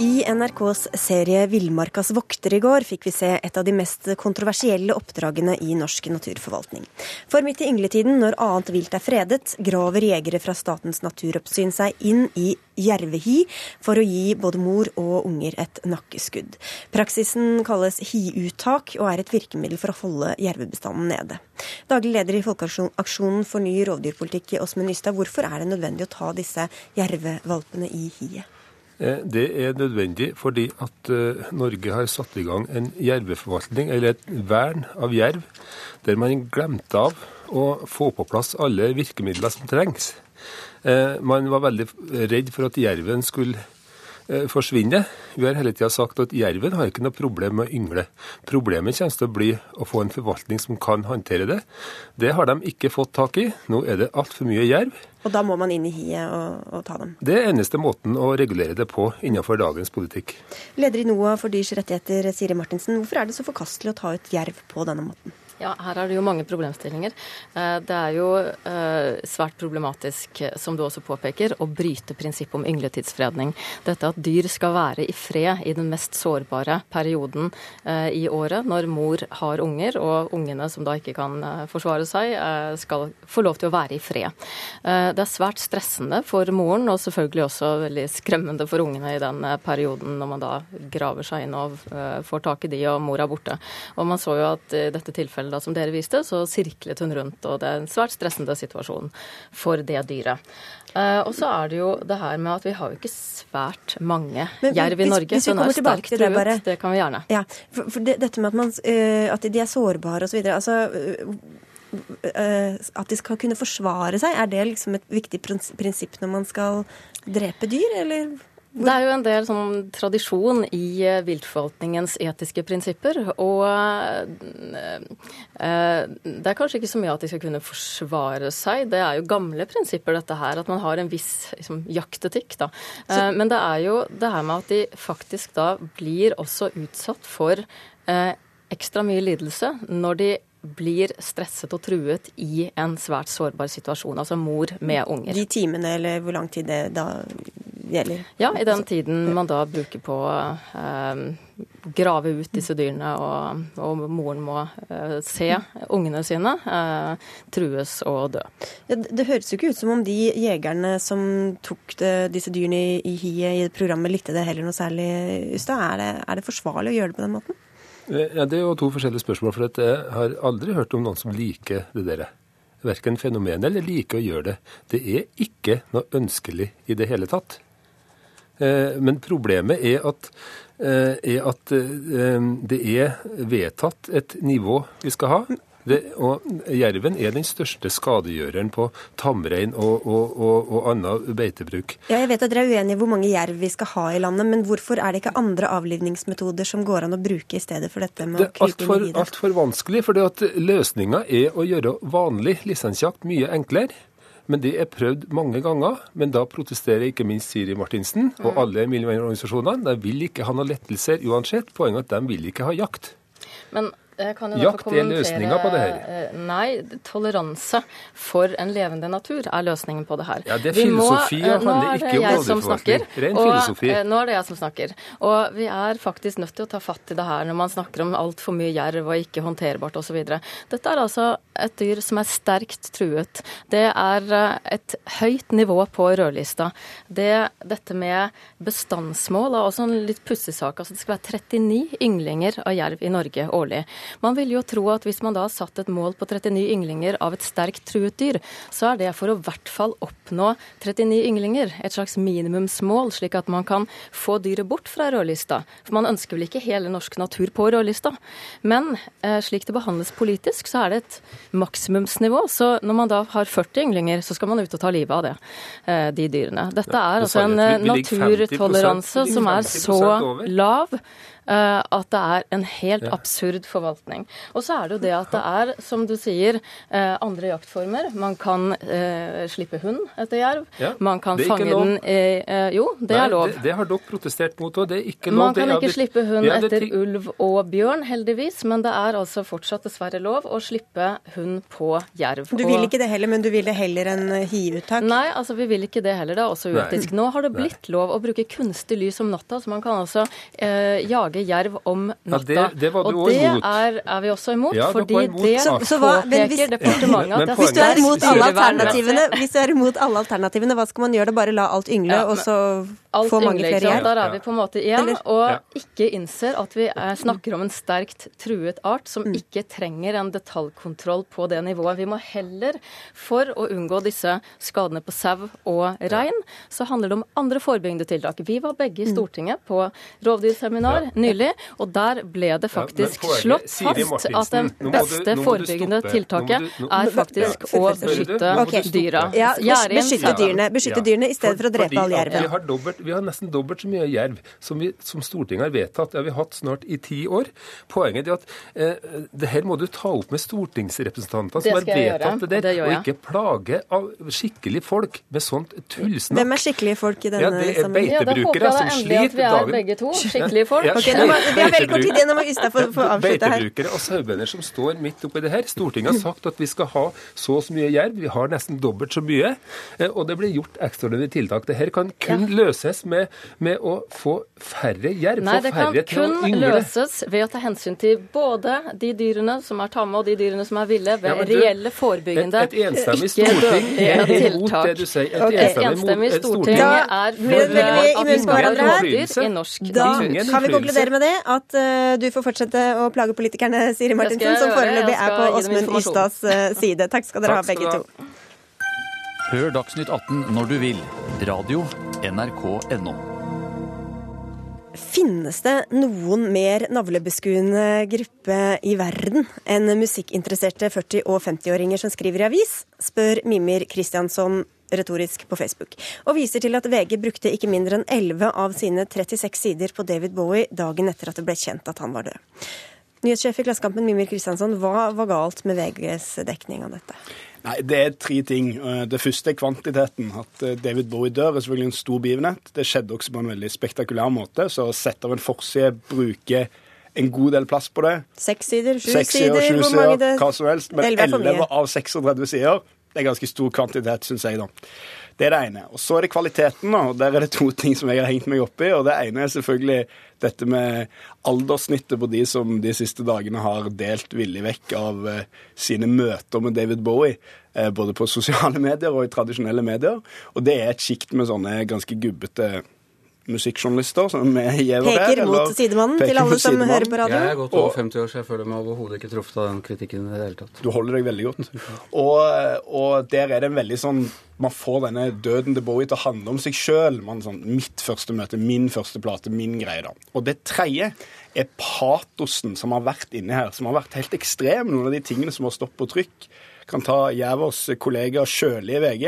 I NRKs serie 'Villmarkas vokter' i går fikk vi se et av de mest kontroversielle oppdragene i norsk naturforvaltning. For midt i yngletiden, når annet vilt er fredet, graver jegere fra Statens naturoppsyn seg inn i jervehi for å gi både mor og unger et nakkeskudd. Praksisen kalles hiuttak og er et virkemiddel for å holde jervebestanden nede. Daglig leder i Folkeaksjonen for ny rovdyrpolitikk, Åsmund Nystad, hvorfor er det nødvendig å ta disse jervevalpene i hiet? Eh, det er nødvendig fordi at eh, Norge har satt i gang en jerveforvaltning, eller et vern av jerv, der man glemte av å få på plass alle virkemidler som trengs. Eh, man var veldig redd for at jerven skulle Eh, forsvinne. Vi har hele tida sagt at jerven har ikke noe problem med å yngle. Problemet kommer til å bli å få en forvaltning som kan håndtere det. Det har de ikke fått tak i. Nå er det altfor mye jerv. Og da må man inn i hiet og, og, ta dem? Det er eneste måten å regulere det på innenfor dagens politikk. Leder i NOAH for dyrs rettigheter, Siri Martinsen. Hvorfor er det så forkastelig å ta ut jerv på denne måten? Ja, her er det jo mange problemstillinger. Eh, det er jo eh, svært problematisk, som du også påpeker, å bryte prinsippet om yngletidsfredning. Dette at dyr skal være i fred i den mest sårbare perioden eh, i året, når mor har unger, og ungene som da ikke kan forsvare seg, skal få lov til å være i fred. Det er svært stressende for moren, og selvfølgelig også veldig skremmende for ungene i den perioden, når man da graver seg inn og får tak i de, og mor er borte. Og man så jo at i dette tilfellet da, som dere viste, så sirklet hun rundt. Og det er en svært stressende situasjon for det dyret. Uh, og så er det jo det her med at vi har jo ikke svært mange Men, jerv i Norge. Hvis vi kommer tilbake til det, bare. Det kan vi gjerne. Ja, for, for det, dette med at, man, uh, at, de er sårbare osv. Altså, uh, at de skal kunne forsvare seg, er det liksom et viktig prinsipp når man skal drepe dyr, eller? Det er jo en del sånn tradisjon i eh, viltforvaltningens etiske prinsipper. Og eh, eh, det er kanskje ikke så mye at de skal kunne forsvare seg. Det er jo gamle prinsipper, dette her. At man har en viss liksom, jaktetikk. Da. Men det er jo det her med at de faktisk da blir også utsatt for ekstra mye lidelse når de blir stresset og truet i en svært sårbar situasjon, altså mor med unger. De timene, eller hvor lang tid det da gjelder? Ja, i den tiden man da bruker på å eh, grave ut disse dyrene, og, og moren må eh, se ungene sine eh, trues og dø. Ja, det høres jo ikke ut som om de jegerne som tok det, disse dyrene i, i hiet i programmet, likte det heller noe særlig, Ustad. Er, er det forsvarlig å gjøre det på den måten? Ja, Det er jo to forskjellige spørsmål. for Jeg har aldri hørt om noen som liker det der. Verken fenomenet eller liker å gjøre det. Det er ikke noe ønskelig i det hele tatt. Eh, men problemet er at, eh, er at eh, det er vedtatt et nivå vi skal ha. Det, og Jerven er den største skadegjøreren på tamrein og, og, og, og annen beitebruk. Ja, jeg vet at dere er uenige i hvor mange jerv vi skal ha i landet, men hvorfor er det ikke andre avlivningsmetoder som går an å bruke i stedet for dette med det å krype inn i det? Altfor vanskelig, for løsninga er å gjøre vanlig lisensjakt mye enklere. Men det er prøvd mange ganger. Men da protesterer ikke minst Siri Martinsen og mm. alle miljøorganisasjonene. De vil ikke ha noen lettelser uansett. Poenget er at de vil ikke ha jakt. Men Jakt er løsninga på det her? Eh, nei, toleranse for en levende natur er løsningen på det her. Ja, det er filosofi og handler ikke om rovdyrforvaltning. Ren filosofi. Eh, nå er det jeg som snakker. Og vi er faktisk nødt til å ta fatt i det her når man snakker om altfor mye jerv og ikke håndterbart osv. Dette er altså et dyr som er sterkt truet. Det er eh, et høyt nivå på rødlista. Det, dette med bestandsmål er også en litt pussig sak. Altså, det skal være 39 ynglinger av jerv i Norge årlig. Man vil jo tro at hvis man da har satt et mål på 39 ynglinger av et sterkt truet dyr, så er det for å i hvert fall oppnå 39 ynglinger. Et slags minimumsmål, slik at man kan få dyret bort fra rødlista. For man ønsker vel ikke hele norsk natur på rødlista. Men eh, slik det behandles politisk, så er det et maksimumsnivå. Så når man da har 40 ynglinger, så skal man ut og ta livet av det, eh, de dyrene. Dette er altså en eh, naturtoleranse som er så lav at det er en helt absurd forvaltning. Og så er det jo det at det er, som du sier, eh, andre jaktformer. Man kan eh, slippe hund etter jerv. Ja, Man kan fange den i eh, Jo, det Nei, er lov. Det, det har dere protestert mot, og det er ikke lov. Man kan Det ikke slippe hund etter ulv og bjørn, heldigvis, men det er altså fortsatt dessverre lov å slippe hund på jerv. Du vil ikke det heller, men du vil det heller enn eh, hiuttak? Nei, altså vi vil ikke det heller. Det er også uetisk. Nå har det blitt lov å bruke kunstig lys om natta, så man kan altså eh, jage jerv om Ja, natta. det- det var du og det imot. er, er vi også imot, Ja, fordi imot det Så- så hva- påpeker departementet Men- men at Hvis du er imot alle alternativene, hvis du er imot alle alternativene, hva skal man gjøre da? Bare la alt yngle, Ja, og så Alt få mange flere ikke? Der er vi på en måte igjen, Eller- og ikke innser at vi eh, snakker om en sterkt truet art Mm. som ikke trenger en detaljkontroll på det nivået. Vi må heller, for å unngå disse skadene på sau og rein, så handler det om andre forebyggende tiltak. Vi var begge Mm. i Stortinget på rovdyrseminar nylig, og der ble det faktisk slått fast at det beste forebyggende tiltaket er faktisk å beskytte dyra. Ja, beskytte dyrene, beskytte dyrene i stedet for å drepe all jerven. Vi har, dobbelt, vi har nesten dobbelt så mye jerv som, vi, som Stortinget har vedtatt. Det har vi hatt snart i ti år. Poenget er at eh, det her må du ta opp med stortingsrepresentanter som har vedtatt det der, det og ikke plage av skikkelige folk med sånt tullsnakk. Hvem er skikkelige folk i denne Ja, det er beitebrukere Ja, da håper beitebrukere jeg da som endelig at vi sliter er dagen. begge to skikkelige folk. Ja, Ok, nå må, vi har veldig kort tid igjen, nå må Ystad få, få avslutte her. Beitebrukere og sauebønder som står midt oppi det her. Stortinget har sagt at vi skal ha så og så mye jerv. Vi har nesten dobbelt så mye. eh, Og det blir gjort ekstraordinære tiltak. Det her kan kun løses med, med å få færre jerv. Nei, få det kan færre til å kun løses ved å ta hensyn til både de dyrene som er tamme og de dyrene som er ville, ved Ja, du, reelle forebyggende, et- et enstemmig storting er imot det du sier. Et okay. enstemmig storting er for at vi skal ha rovdyr i norsk Da kan vi konkludere med det, at uh, du får fortsette å plage politikerne, Siri Martinsen, som foreløpig er på Åsmund. Ystads eh, side. Takk skal dere ha, Takk skal begge to. Hør Dagsnytt 18 når du vil. Radio NRK.no. Finnes det noen mer navlebeskuende gruppe i verden enn musikkinteresserte 40- og 50-åringer som skriver i avis, spør Mimir Kristiansson retorisk på Facebook, og viser til at VG brukte ikke mindre enn 11 av sine 36 sider på David Bowie dagen etter at det ble kjent at han var død. Nyhetssjef i Klassekampen Mimir Kristiansson, hva var galt med VGs dekning av dette? Nei, Det er tre ting. Eh, Det første er kvantiteten. At eh, David Bowie dør er selvfølgelig en stor begivenhet. Det skjedde også på en veldig spektakulær måte. Så å sette av en forside, bruke en god del plass på det Seks sider, sju Seks sider, hvor mange det hva som helst. Men Elleve er for 11 av 36 sider, det er ganske stor kvantitet, syns jeg, da. Det er det ene. Og så er det kvaliteten, og Der er det to ting som jeg har hengt meg opp i. og Det ene er selvfølgelig dette med alderssnittet på de som de siste dagene har delt villig vekk av eh, sine møter med David Bowie. eh, både på sosiale medier og i tradisjonelle medier. Og det er et sjikt med sånne ganske gubbete musikkjournalister som vi gjever her. Peker mot sidemannen peker til alle som sidemannen. hører på radio. Jeg er godt over 50 år, så jeg føler meg overhodet ikke truffet av den kritikken i det hele tatt. Du holder deg veldig godt. Og, og der er det en veldig sånn Man får denne døden til Bowie til å handle om seg sjøl. Sånn, mitt første møte, min første plate, min greie. da. Og det tredje er patosen som har vært inni her, som har vært helt ekstrem. Noen av de tingene som har stått på trykk. Kan ta Gjævers kollega Sjøli i VG.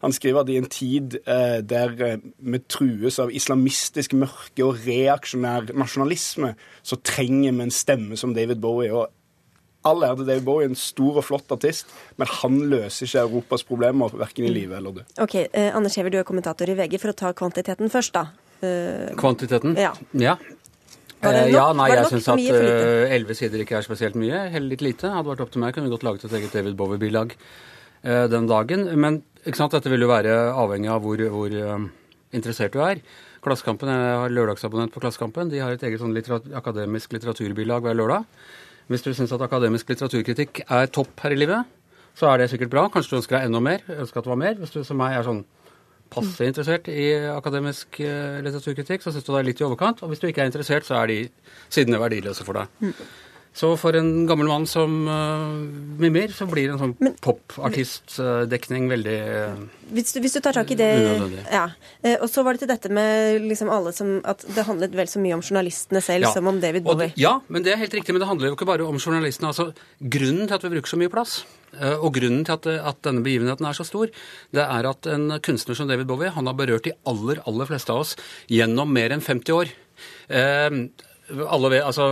Han skriver at i en tid eh, der eh, vi trues av islamistisk mørke og reaksjonær nasjonalisme, så trenger vi en stemme som David Bowie. og All ære til David Bowie, en stor og flott artist, men han løser ikke Europas problemer, verken i livet eller død. Ok, eh, Anders Hever, du er kommentator i VG. For å ta kvantiteten først, da. Eh, Kvantiteten? Ja. ja. Var det Eh, nok? Ja, nei, jeg syns at eh, elleve sider ikke er spesielt mye. Heller litt lite. Hadde vært opp til meg, kunne vi godt laget et eget David Bowie-bilag eh, den dagen. Men ikke sant, dette vil jo være avhengig av hvor, hvor interessert du er. Klassekampen, Jeg har lørdagsabonnent på Klassekampen. De har et eget sånn litterat akademisk litteraturbilag hver lørdag. Hvis du syns at akademisk litteraturkritikk er topp her i livet, så er det sikkert bra. Kanskje du ønsker deg enda mer. ønsker at det var mer. Hvis du som meg er sånn passe interessert i akademisk eh, litteraturkritikk, så syns du det er litt i overkant. Og hvis du ikke er interessert, så er de sidene verdiløse for deg. Så for en gammel mann som uh, Mimir, så blir en sånn popartistdekning veldig uh, Hvis du, hvis du tar tak i det ja. uh, Og så var det til dette med liksom alle som At det handlet vel så mye om journalistene selv Ja. som om David Bowie. Ja, men det er helt riktig. Men det handler jo ikke bare om journalistene. Altså, grunnen til at vi bruker så mye plass, eh, og grunnen til at, at denne begivenheten er så stor, det er at en kunstner som David Bowie han har berørt de aller, aller fleste av oss gjennom mer enn 50 år. Eh, alle vet, altså,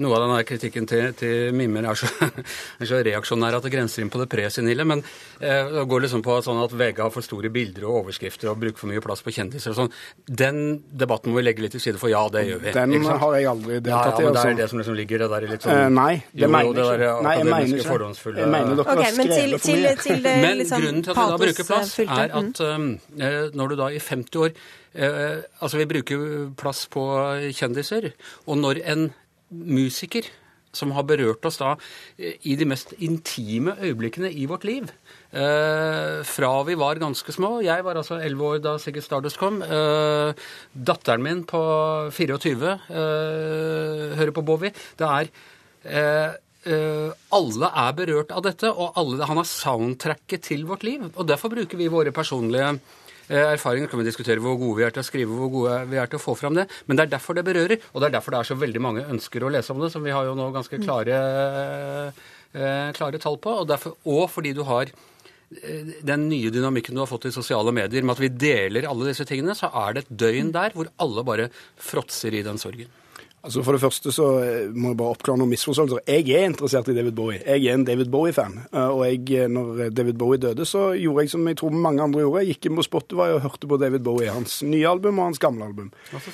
Noe av denne kritikken til, til Mimmer er så, er så reaksjonær at det grenser inn på det presenile. Men eh, det går liksom på sånn at VG har for store bilder og overskrifter og bruker for mye plass på kjendiser og sånn. Den debatten må vi legge litt til side for. Ja, det gjør vi. Den ikke sant? har jeg aldri deltatt i. ja, men det er altså. det som liksom ligger det der i litt sånn uh, nei, det jo, mener jo, det jeg der ikke. Nei, jeg mener ikke. fordomsfulle Jeg mener dere har Ok, til- skrevet for til- mye. til det Men liksom grunnen til at vi da bruker plass, er at um, eh, når du da i 50 år eh, Altså, vi bruker plass på kjendiser, og når en musiker som har berørt oss da eh, i de mest intime øyeblikkene i vårt liv. Eh, fra vi var ganske små. Jeg var altså 11 år da Sigurd Stardust kom. Eh, datteren min på 24 eh, hører på Bowie. Det er eh, eh, alle er berørt av dette, og alle, han har soundtracket til vårt liv. Og derfor bruker vi våre personlige erfaringer. kan vi diskutere hvor gode vi er til å skrive, hvor gode vi er til å få fram det. Men det er derfor det berører, og det er derfor det er så veldig mange ønsker å lese om det, som vi har jo nå ganske klare, eh, klare tall på. Og, derfor, og fordi du har eh, den nye dynamikken du har fått i sosiale medier, med at vi deler alle disse tingene, så er det et døgn der hvor alle bare fråtser i den sorgen. Altså For det første så eh, må jeg bare oppklare noen misforståelser. Jeg er interessert i David Bowie. Jeg er en David Bowie-fan. Eh, Og jeg, eh, når David Bowie døde, så gjorde jeg som jeg tror mange andre gjorde. Jeg gikk inn på Spotify og hørte på David Bowie. Hans nye album og hans gamle album.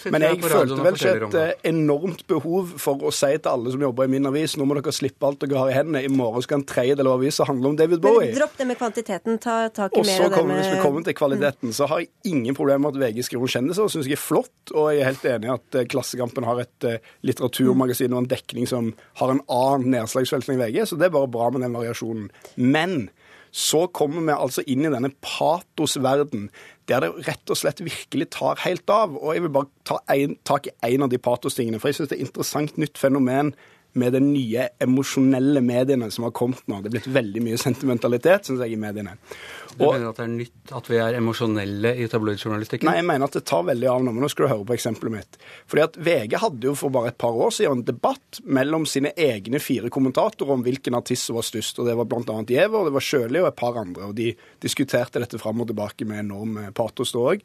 Men jeg jeg følte vel ikke et enormt behov for å si til alle som jobber i min avis, nå må dere slippe alt dere har i hendene. I morgen skal en tredjedel av avisa handle om David Bowie. Men dropp det med kvantiteten. Ta tak i Og mer så av det kommer, hvis vi med kommer til kvaliteten, så har jeg ingen problemer med at VG skriver om kjendiser. Det syns jeg er flott, og jeg er helt enig i at Klassekampen har et eh, litteraturmagasin og en dekning som har en annen nedslagsfelt enn VG, så det er bare bra med den variasjonen. Men så kommer vi altså inn i denne patosverden der det rett og slett virkelig tar helt av. Og jeg vil bare ta en, tak i en av de patostingene, for jeg syns det er et interessant nytt fenomen med de nye emosjonelle mediene som har kommet nå. Det er blitt veldig mye sentimentalitet, syns jeg, i mediene. Du mener at det er nytt at vi er emosjonelle i tabloidjournalistikken? Nei, jeg mener at det tar veldig av nå, men nå skal du høre på eksempelet mitt. Fordi at VG hadde jo for bare et par år siden en debatt mellom sine egne fire kommentatorer om hvilken artist som var størst, og det var annet Giæver, det var Sjøli og et par andre, og de diskuterte dette fram og tilbake med enorm eh, patos da òg.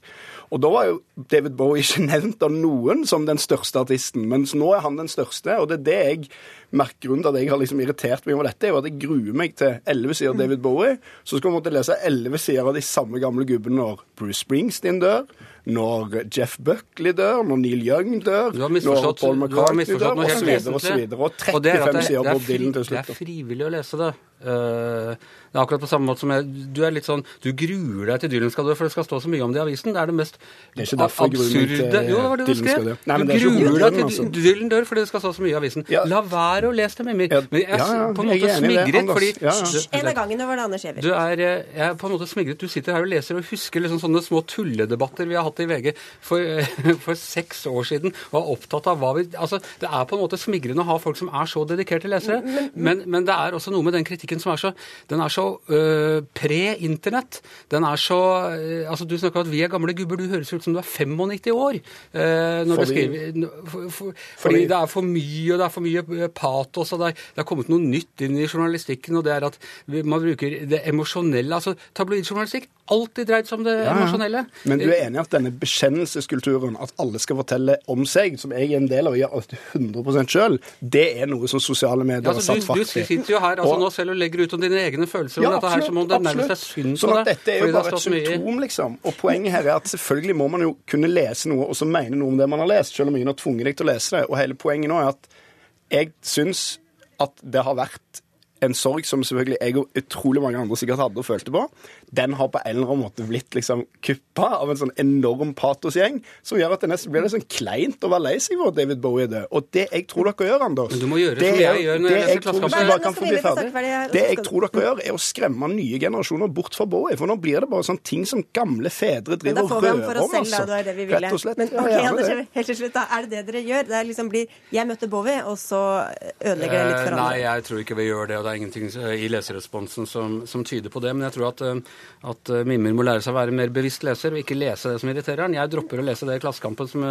Og da var jo David Bowie ikke nevnt av noen som den største artisten, mens nå er han den største, og det er det jeg merker grunnen til at jeg har liksom irritert meg over dette, er jo at jeg gruer meg til elleve sider David Bowie, så skal man måtte lese elleve sider av de samme gamle gubbene når Bruce Springsteen dør, når Jeff Buckley dør, når Neil Young dør, når Paul McCartney dør, Og, så osv. Og, så videre, og Og det er 35 det- sider er Bob Dylan til slutt. Det er frivillig å lese det. Uh, det er akkurat på samme måte som jeg, du er litt sånn Du gruer deg til Dylan skal dø, for det skal stå så mye om det i avisen. Det er det mest Det er absurde Jo, det var det du skrev. Nei, du er gruer deg til altså. Dylan dør fordi det skal stå så mye i avisen. La være å lese det, Mimmi. Men jeg er ja, ja, på en måte smigret, fordi Ja, ja. En av gangene var det Anders Giæver. du er, eh, jeg er på en måte smigret. Du sitter her og leser og husker liksom sånne små tulledebatter vi har hatt i VG for, for seks år siden, og er opptatt av hva vi Altså, det er på en måte smigrende å ha folk som er så dedikerte lesere, men, men det er også noe med den kritikken som er så Den er så øh, pre-internett. Den er så øh, Altså, du snakker om at vi er gamle gubber. Du høres ut som du er 95 år øh, når du Fordi- skriver for, for, Fordi- Fordi det er for mye, og det er for mye patos, og det er, det er kommet noe nytt inn i journalistikken, og det er at vi- man bruker det emosjonelle Altså, tabloidjournalistikk alltid dreid seg om det Ja, ja. emosjonelle. Men du er enig i at denne bekjennelseskulturen, at alle skal fortelle om seg, som jeg er en del av og gjør alltid 100% sjøl, det er noe som sosiale medier Ja, har altså, satt fart i. du sitter jo her altså, Og- nå selv og legger ut om dine egne følelser Ja, om dette her, som om det nærmest er synd Sånn på at deg. dette er jo bare et symptom, liksom. Og poenget her er at selvfølgelig må man jo kunne lese noe og så mene noe om det man har lest, selv om ingen har tvunget deg til å lese det. Og hele poenget nå er at jeg syns at det har vært en sorg som selvfølgelig jeg og utrolig mange andre sikkert hadde og følte på, den har på en eller annen måte blitt liksom kuppa av en sånn enorm patosgjeng, som gjør at det nesten blir litt sånn kleint å være lei seg for at David Bowie er død. Og det jeg tror dere gjør, Anders Men du må gjøre det som jeg gjør når jeg leser tror- Klassekampen. Det jeg tror dere gjør, er å skremme nye generasjoner bort fra Bowie. For nå blir det bare sånn ting som gamle fedre driver og rører om. Altså. Det er det vi ville. Rett og slett. Men ok, Anders, helt til slutt, da. Er det det dere gjør? Det er liksom blir Jeg møtte Bowie, og så ødelegger det litt for Eh, andre. Nei, jeg tror ikke vi gjør det, og det er ingenting i leserresponsen som, som tyder på det. Men jeg tror at, eh, at eh, Mimmer må lære seg å være mer bevisst leser, og ikke lese det som irriterer han. Jeg dropper å lese det i Klassekampen som,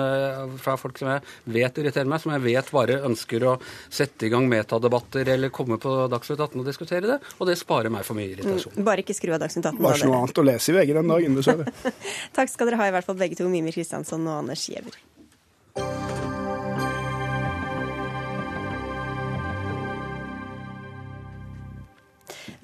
fra folk som jeg vet irriterer meg, som jeg vet bare ønsker å sette i gang metadebatter eller komme på Dagsnytt 18 og diskutere det, og det sparer meg for mye irritasjon. Mm, Bare ikke skru av Dagsnytt 18. Det var da, ikke noe dere. annet å lese i VG den dagen, dessverre. Takk skal dere ha, i hvert fall begge to, Mimir Kristiansson og Anders Giæver.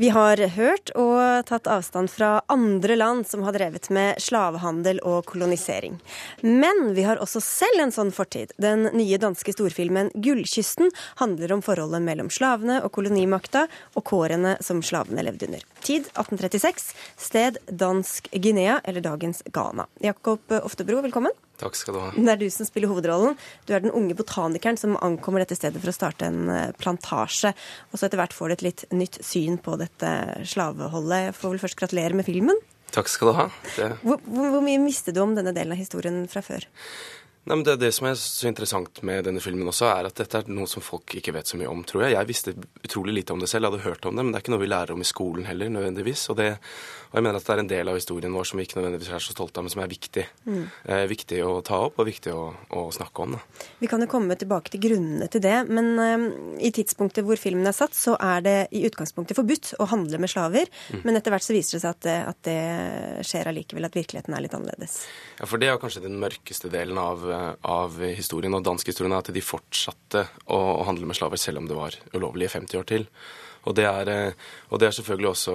Vi har hørt og tatt avstand fra andre land som har drevet med slavehandel og kolonisering. Men vi har også selv en sånn fortid. Den nye danske storfilmen 'Gullkysten' handler om forholdet mellom slavene og kolonimakta, og kårene som slavene levde under. Tid 1836. Sted dansk Guinea, eller dagens Ghana. Jakob Oftebro, velkommen. Takk skal du ha. Det er du som spiller hovedrollen. Du er den unge botanikeren som ankommer dette stedet for å starte en eh, plantasje. Og så etter hvert får du et litt nytt syn på dette slaveholdet. Jeg får vel først gratulere med filmen. Takk skal du ha. Det... Hvor, hvor, hvor mye mistet du om denne delen av historien fra før? Nei, men det, det som er så interessant med denne filmen også, er at dette er noe som folk ikke vet så mye om, tror jeg. Jeg visste utrolig lite om det selv, jeg hadde hørt om det, men det er ikke noe vi lærer om i skolen heller, nødvendigvis. Og, det, og jeg mener at det er en del av historien vår som vi ikke nødvendigvis er så stolte av, men som er viktig. Mm. Eh, viktig å ta opp, og viktig å, å snakke om. Da. Vi kan jo komme tilbake til grunnene til det, men eh, i tidspunktet hvor filmen er satt, så er det i utgangspunktet forbudt å handle med slaver. Mm. Men etter hvert så viser det seg at at det skjer allikevel, at virkeligheten er litt annerledes. Ja, for det er kanskje den mørkeste delen av av historien og dansk historien er at de fortsatte å, handle med slaver selv om det var ulovlig i 50 år til. Og det, er, eh, og det er, selvfølgelig også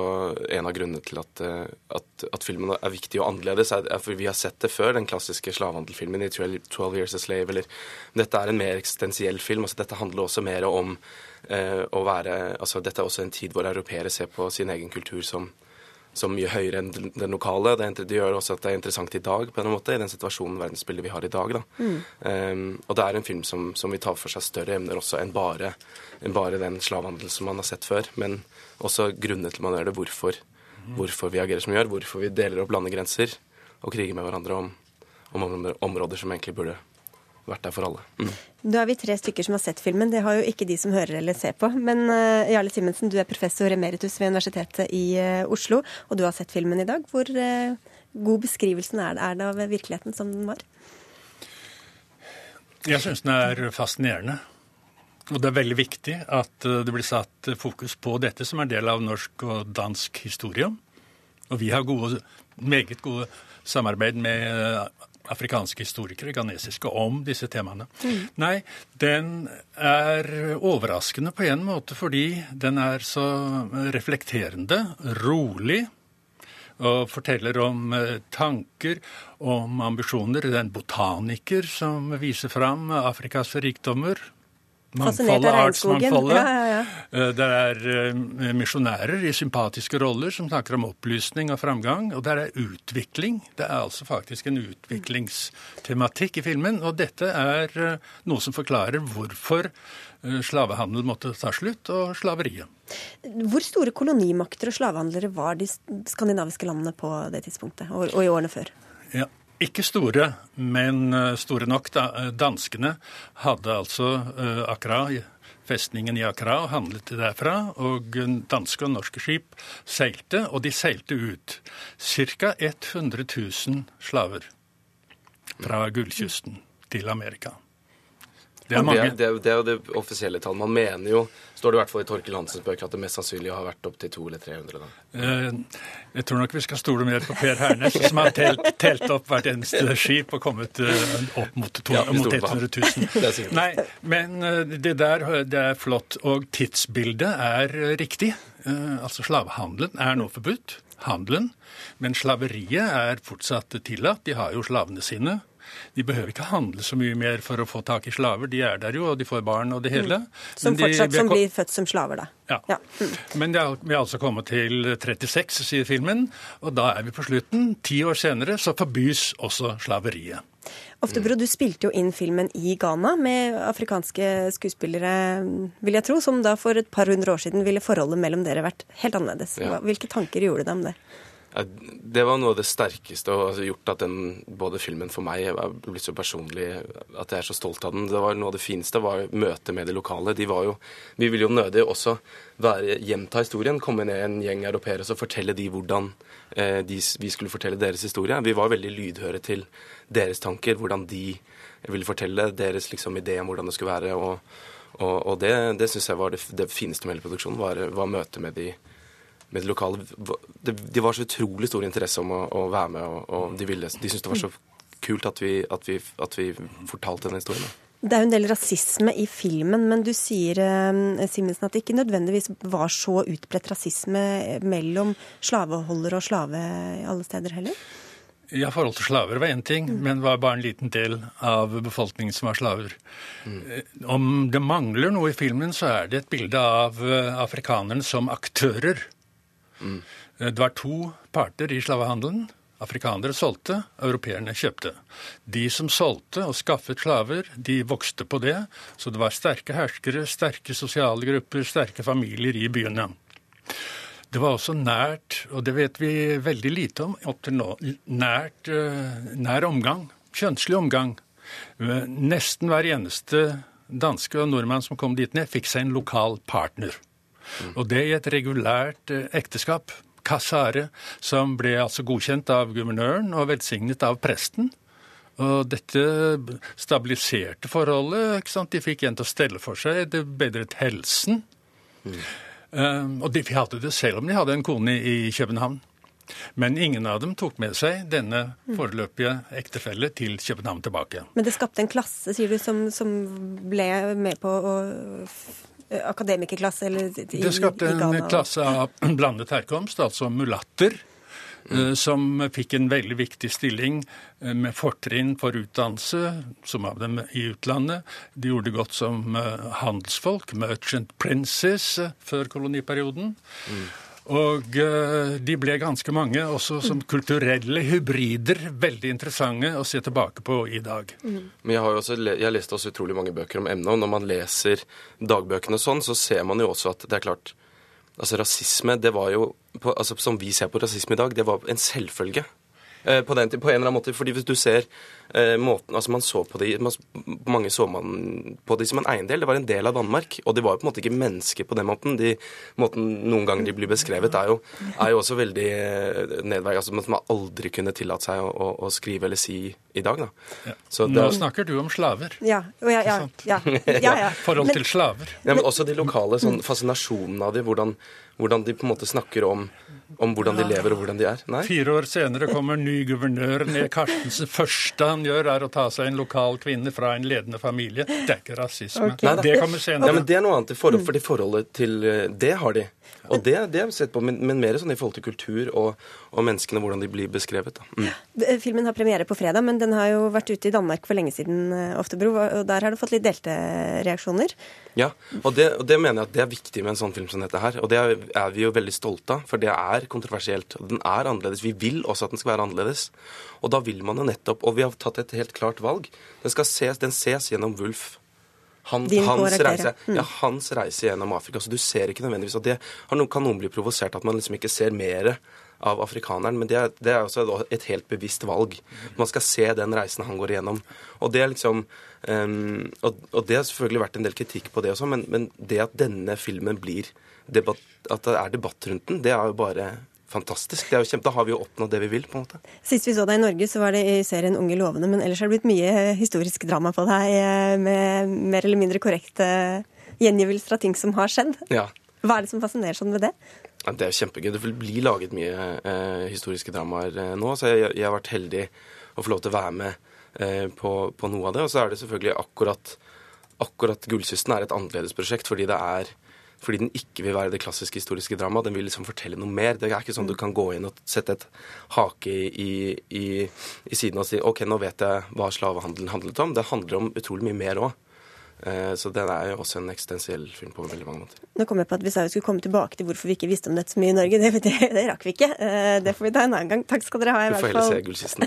en av grunnene til at, eh, at, at filmen er viktig og annerledes. For vi har sett det før, den klassiske slavehandelfilmen i 12 Years a Slave. Eller, dette er en mer eksistensiell film. altså Dette handler også mer om eh, å være altså Dette er også en tid hvor europeere ser på sin egen kultur som, som mye høyere enn den lokale. Det, det, gjør også at det er interessant i dag, på en måte, i den situasjonen verdensbildet vi har i dag. Mm. Um, og det er en film som, som vil ta for seg større emner også enn bare, enn bare den slavehandelen som man har sett før. Men også grunnene til man gjør det, hvorfor, hvorfor vi agerer som vi gjør, hvorfor vi deler opp landegrenser og kriger med hverandre om, om områder som egentlig burde vært der for alle. Mm. Da er vi tre stykker som har sett filmen. Det har jo ikke de som hører eller ser på. Men uh, Jarle Simensen, du er professor emeritus ved Universitetet i uh, Oslo, og du har sett filmen i dag. Hvor uh, god beskrivelsen er det, er det av virkeligheten som den var? Jeg syns den er fascinerende. Og det er veldig viktig at det blir satt fokus på dette, som er del av norsk og dansk historie. Og vi har gode, meget gode samarbeid med afrikanske historikere, ghanesiske, om disse temaene. Mm. Nei, den er overraskende på en måte fordi den er så reflekterende, rolig. Og forteller om eh, tanker, om ambisjoner. Det er en botaniker som viser fram Afrikas rikdommer. Mangfoldet, artsmangfoldet. Ja, ja, ja. Eh, det er eh, misjonærer i sympatiske roller som snakker om opplysning og framgang. Og det er utvikling. Det er altså faktisk en utviklingstematikk i filmen. Og dette er eh, noe som forklarer hvorfor slavehandel måtte ta slutt, og slaveriet. Hvor store kolonimakter og slavehandlere var de skandinaviske landene på det tidspunktet, og i årene før? Ja, ikke store, men eh, store nok. Eh, danskene hadde altså akra, Accra, festningen i Accra, og handlet derfra. Og danske og norske skip seilte, og de seilte ut ca. 100 000 slaver fra Gullkysten til Amerika. Det er, mange. Det, det, det er det offisielle tallet. Man mener jo, står det i hvert fall i Torkel Hansens bøker, at det mest sannsynlig har vært opptil 200 eller 300. Da. Eh, jeg tror nok vi skal stole mer på Per Hernes, som har telt, telt opp hvert eneste skip og kommet uh, opp mot, to, ja, mot 100 000. Nei, men uh, det der det er flott. Og tidsbildet er riktig. Altså slavehandelen er nå forbudt. Handelen. Men slaveriet er fortsatt tillatt. De har jo slavene sine. De behøver ikke handle så mye mer for å få tak i slaver. De er der jo, og de får barn og det hele. Mm. Som fortsatt de, som blir født som slaver, da. Ja. ja. Mm. Men er, vi er altså kommet til 36, sier filmen, og da er vi på slutten. Ti år senere så forbys også slaveriet. Oftebro, du spilte jo inn filmen i Ghana med afrikanske skuespillere, vil jeg tro, som da for et par hundre år siden ville forholdet mellom dere vært helt annerledes. Hvilke tanker gjorde du deg om det? Det var noe av det sterkeste og gjort at den, både filmen for meg er blitt så personlig at jeg er så stolt av den. Det var Noe av det fineste var møtet med de lokale. De jo, vi ville jo nødig også være, gjenta historien, komme ned en gjeng europeere og fortelle de hvordan eh, de, vi skulle fortelle deres historie. Vi var veldig lydhøre til deres tanker, hvordan de ville fortelle deres liksom, idé om hvordan det skulle være. Og, og, og det, det syns jeg var det, det, fineste med hele produksjonen, var, var møtet med de med det lokale De var så utrolig stor interesse om å, å være med, og, og de, ville, de syntes det var så kult at vi, at vi, at vi fortalte denne historien. Det er jo en del rasisme i filmen, men du sier eh, Simensen, at det ikke nødvendigvis var så utbredt rasisme mellom slaveholdere og slave alle steder heller? Ja, forhold til slaver var én ting, men var bare en liten del av befolkningen som var slaver. Mm. Om det mangler noe i filmen, så er det et bilde av eh, afrikanerne som aktører. Eh, Det var to parter i slavehandelen. Afrikanere solgte, europeerne kjøpte. De som solgte og skaffet slaver, de vokste på det. Så det var sterke herskere, sterke sosiale grupper, sterke familier i byene. Det var også nært, og det vet vi veldig lite om opp til nå, nært, eh, nær omgang. Kjønnslig omgang. Eh, Nesten hver eneste danske og nordmann som kom dit ned, fikk seg en lokal partner. Og det i et regulært eh, ekteskap. Kasare, som ble altså godkjent av guvernøren og velsignet av presten. Og dette stabiliserte forholdet. ikke sant? De fikk en til å stelle for seg. Det bedret helsen. Um, og de hadde det selv om de hadde en kone i København. Men ingen av dem tok med seg denne foreløpige ektefelle til København tilbake. Men det skapte en klasse, sier du, som, som ble med på å Akademikerklasse, eller i, Det skapte en Ghana klasse av blandet herkomst, altså mulatter, eh, som fikk en veldig viktig stilling eh, med fortrinn for utdannelse, som av dem i utlandet. De gjorde det godt som eh, handelsfolk, merchant princes, eh, før koloniperioden. Og eh, de ble ganske mange, også som kulturelle hybrider, veldig interessante å se tilbake på i dag. Men jeg har jo også, jeg jeg leste også utrolig mange bøker om emnet, og når man leser dagbøkene sånn, så ser man jo også at det er klart Altså rasisme, det var jo på, altså, Som vi ser på rasisme i dag, det var en selvfølge. Eh, på, den, på en eller annen måte, fordi hvis du ser måten Altså man så på de man, Mange så man på de som en eiendel. Det var en del av Danmark. Og de var jo på en måte ikke mennesker på den måten. De, måten noen ganger de blir beskrevet, er jo, er jo også veldig eh, nedverdigende. Altså, som man aldri kunne tillate seg å, å, å skrive eller si i dag. Da. Så det- Nå snakker du om slaver. Ja, ja, ja, ja, ja, ja. Forhold til slaver. Ja, men også de lokale sånn, fascinasjonen av de, hvordan, hvordan de på en måte snakker om, om hvordan de lever og hvordan de er. Nei? Fire år senere kommer ny guvernør ned Karstensen. første han gjør, er å ta seg en lokal kvinne fra en ledende familie. Det er ikke rasisme. Nei, Det kommer senere. Ja, men det er noe annet i forhold, for det forholdet til eh, det har de. Og det, det har vi sett på, men, men mer sånn i forhold til kultur og, og menneskene, hvordan de blir beskrevet. Da. Mm. Filmen har premiere på fredag, men den har jo vært ute i Danmark for lenge siden, eh, Oftebro, og der har du fått litt delte reaksjoner. Ja, og det, og det mener jeg at det er viktig med en sånn film som dette her. Og det er, er vi jo veldig stolte av, for det er kontroversielt. Og den er annerledes. Vi vil også at den skal være annerledes. Og da vil man jo nettopp Og vi har tatt et helt klart valg. Den, skal ses, den ses gjennom Wulf. Han, hans, reise, ja. Mm. hans reise gjennom Afrika. Så du ser ikke nødvendigvis Og det har noen, kan noen bli provosert at man liksom ikke ser mer av afrikaneren, men det er, det er også et, et helt bevisst valg. Man skal se den reisen han går igjennom. Og det er liksom um, og, og det har selvfølgelig vært en del kritikk på det også, men, men det at denne filmen blir debatt, At det er debatt rundt den, det er jo bare fantastisk. Det er jo kjempe, da har vi jo oppnådd det vi vil, på en måte. Sist vi så deg i Norge, så var det i serien Unge lovende, men ellers har det blitt mye historisk drama på deg, eh, med mer eller mindre korrekte gjengivelser av ting som har skjedd. Ja. Hva er det som fascinerer sånn ved det? Ja, Det er jo kjempegøy. Det blir laget mye eh, historiske dramaer eh, nå. Så jeg, jeg har vært heldig å få lov til å være med eh, på, på noe av det. Og så er det selvfølgelig akkurat, akkurat Gullkysten er et annerledes prosjekt fordi det er fordi den ikke vil være det klassiske historiske dramaet. Den vil liksom fortelle noe mer. Det er ikke sånn du kan gå inn og sette et hake i, i, i siden og si OK, nå vet jeg hva slavehandelen handlet om. Det handler om utrolig mye mer òg. Så den er jo også en eksistensiell film på veldig mange måter. Nå kom jeg på at Vi sa vi skulle komme tilbake til hvorfor vi ikke visste om dette så mye i Norge. Det, det, det rakk vi ikke. Eh, Det får vi ta en annen gang. Takk skal dere ha. i Du får hvert heller fall. se Gullkisten.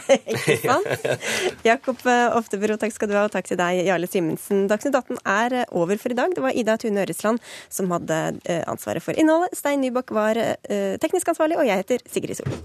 Jakob eh, Oftebro, takk skal du ha, og takk til deg, Jarle Simensen. Dagsnytt 18 er eh, over for i dag. Det var Ida Tune Øresland som hadde eh, ansvaret for innholdet. Stein Nybakk var eh, teknisk ansvarlig, og jeg heter Sigrid Solund.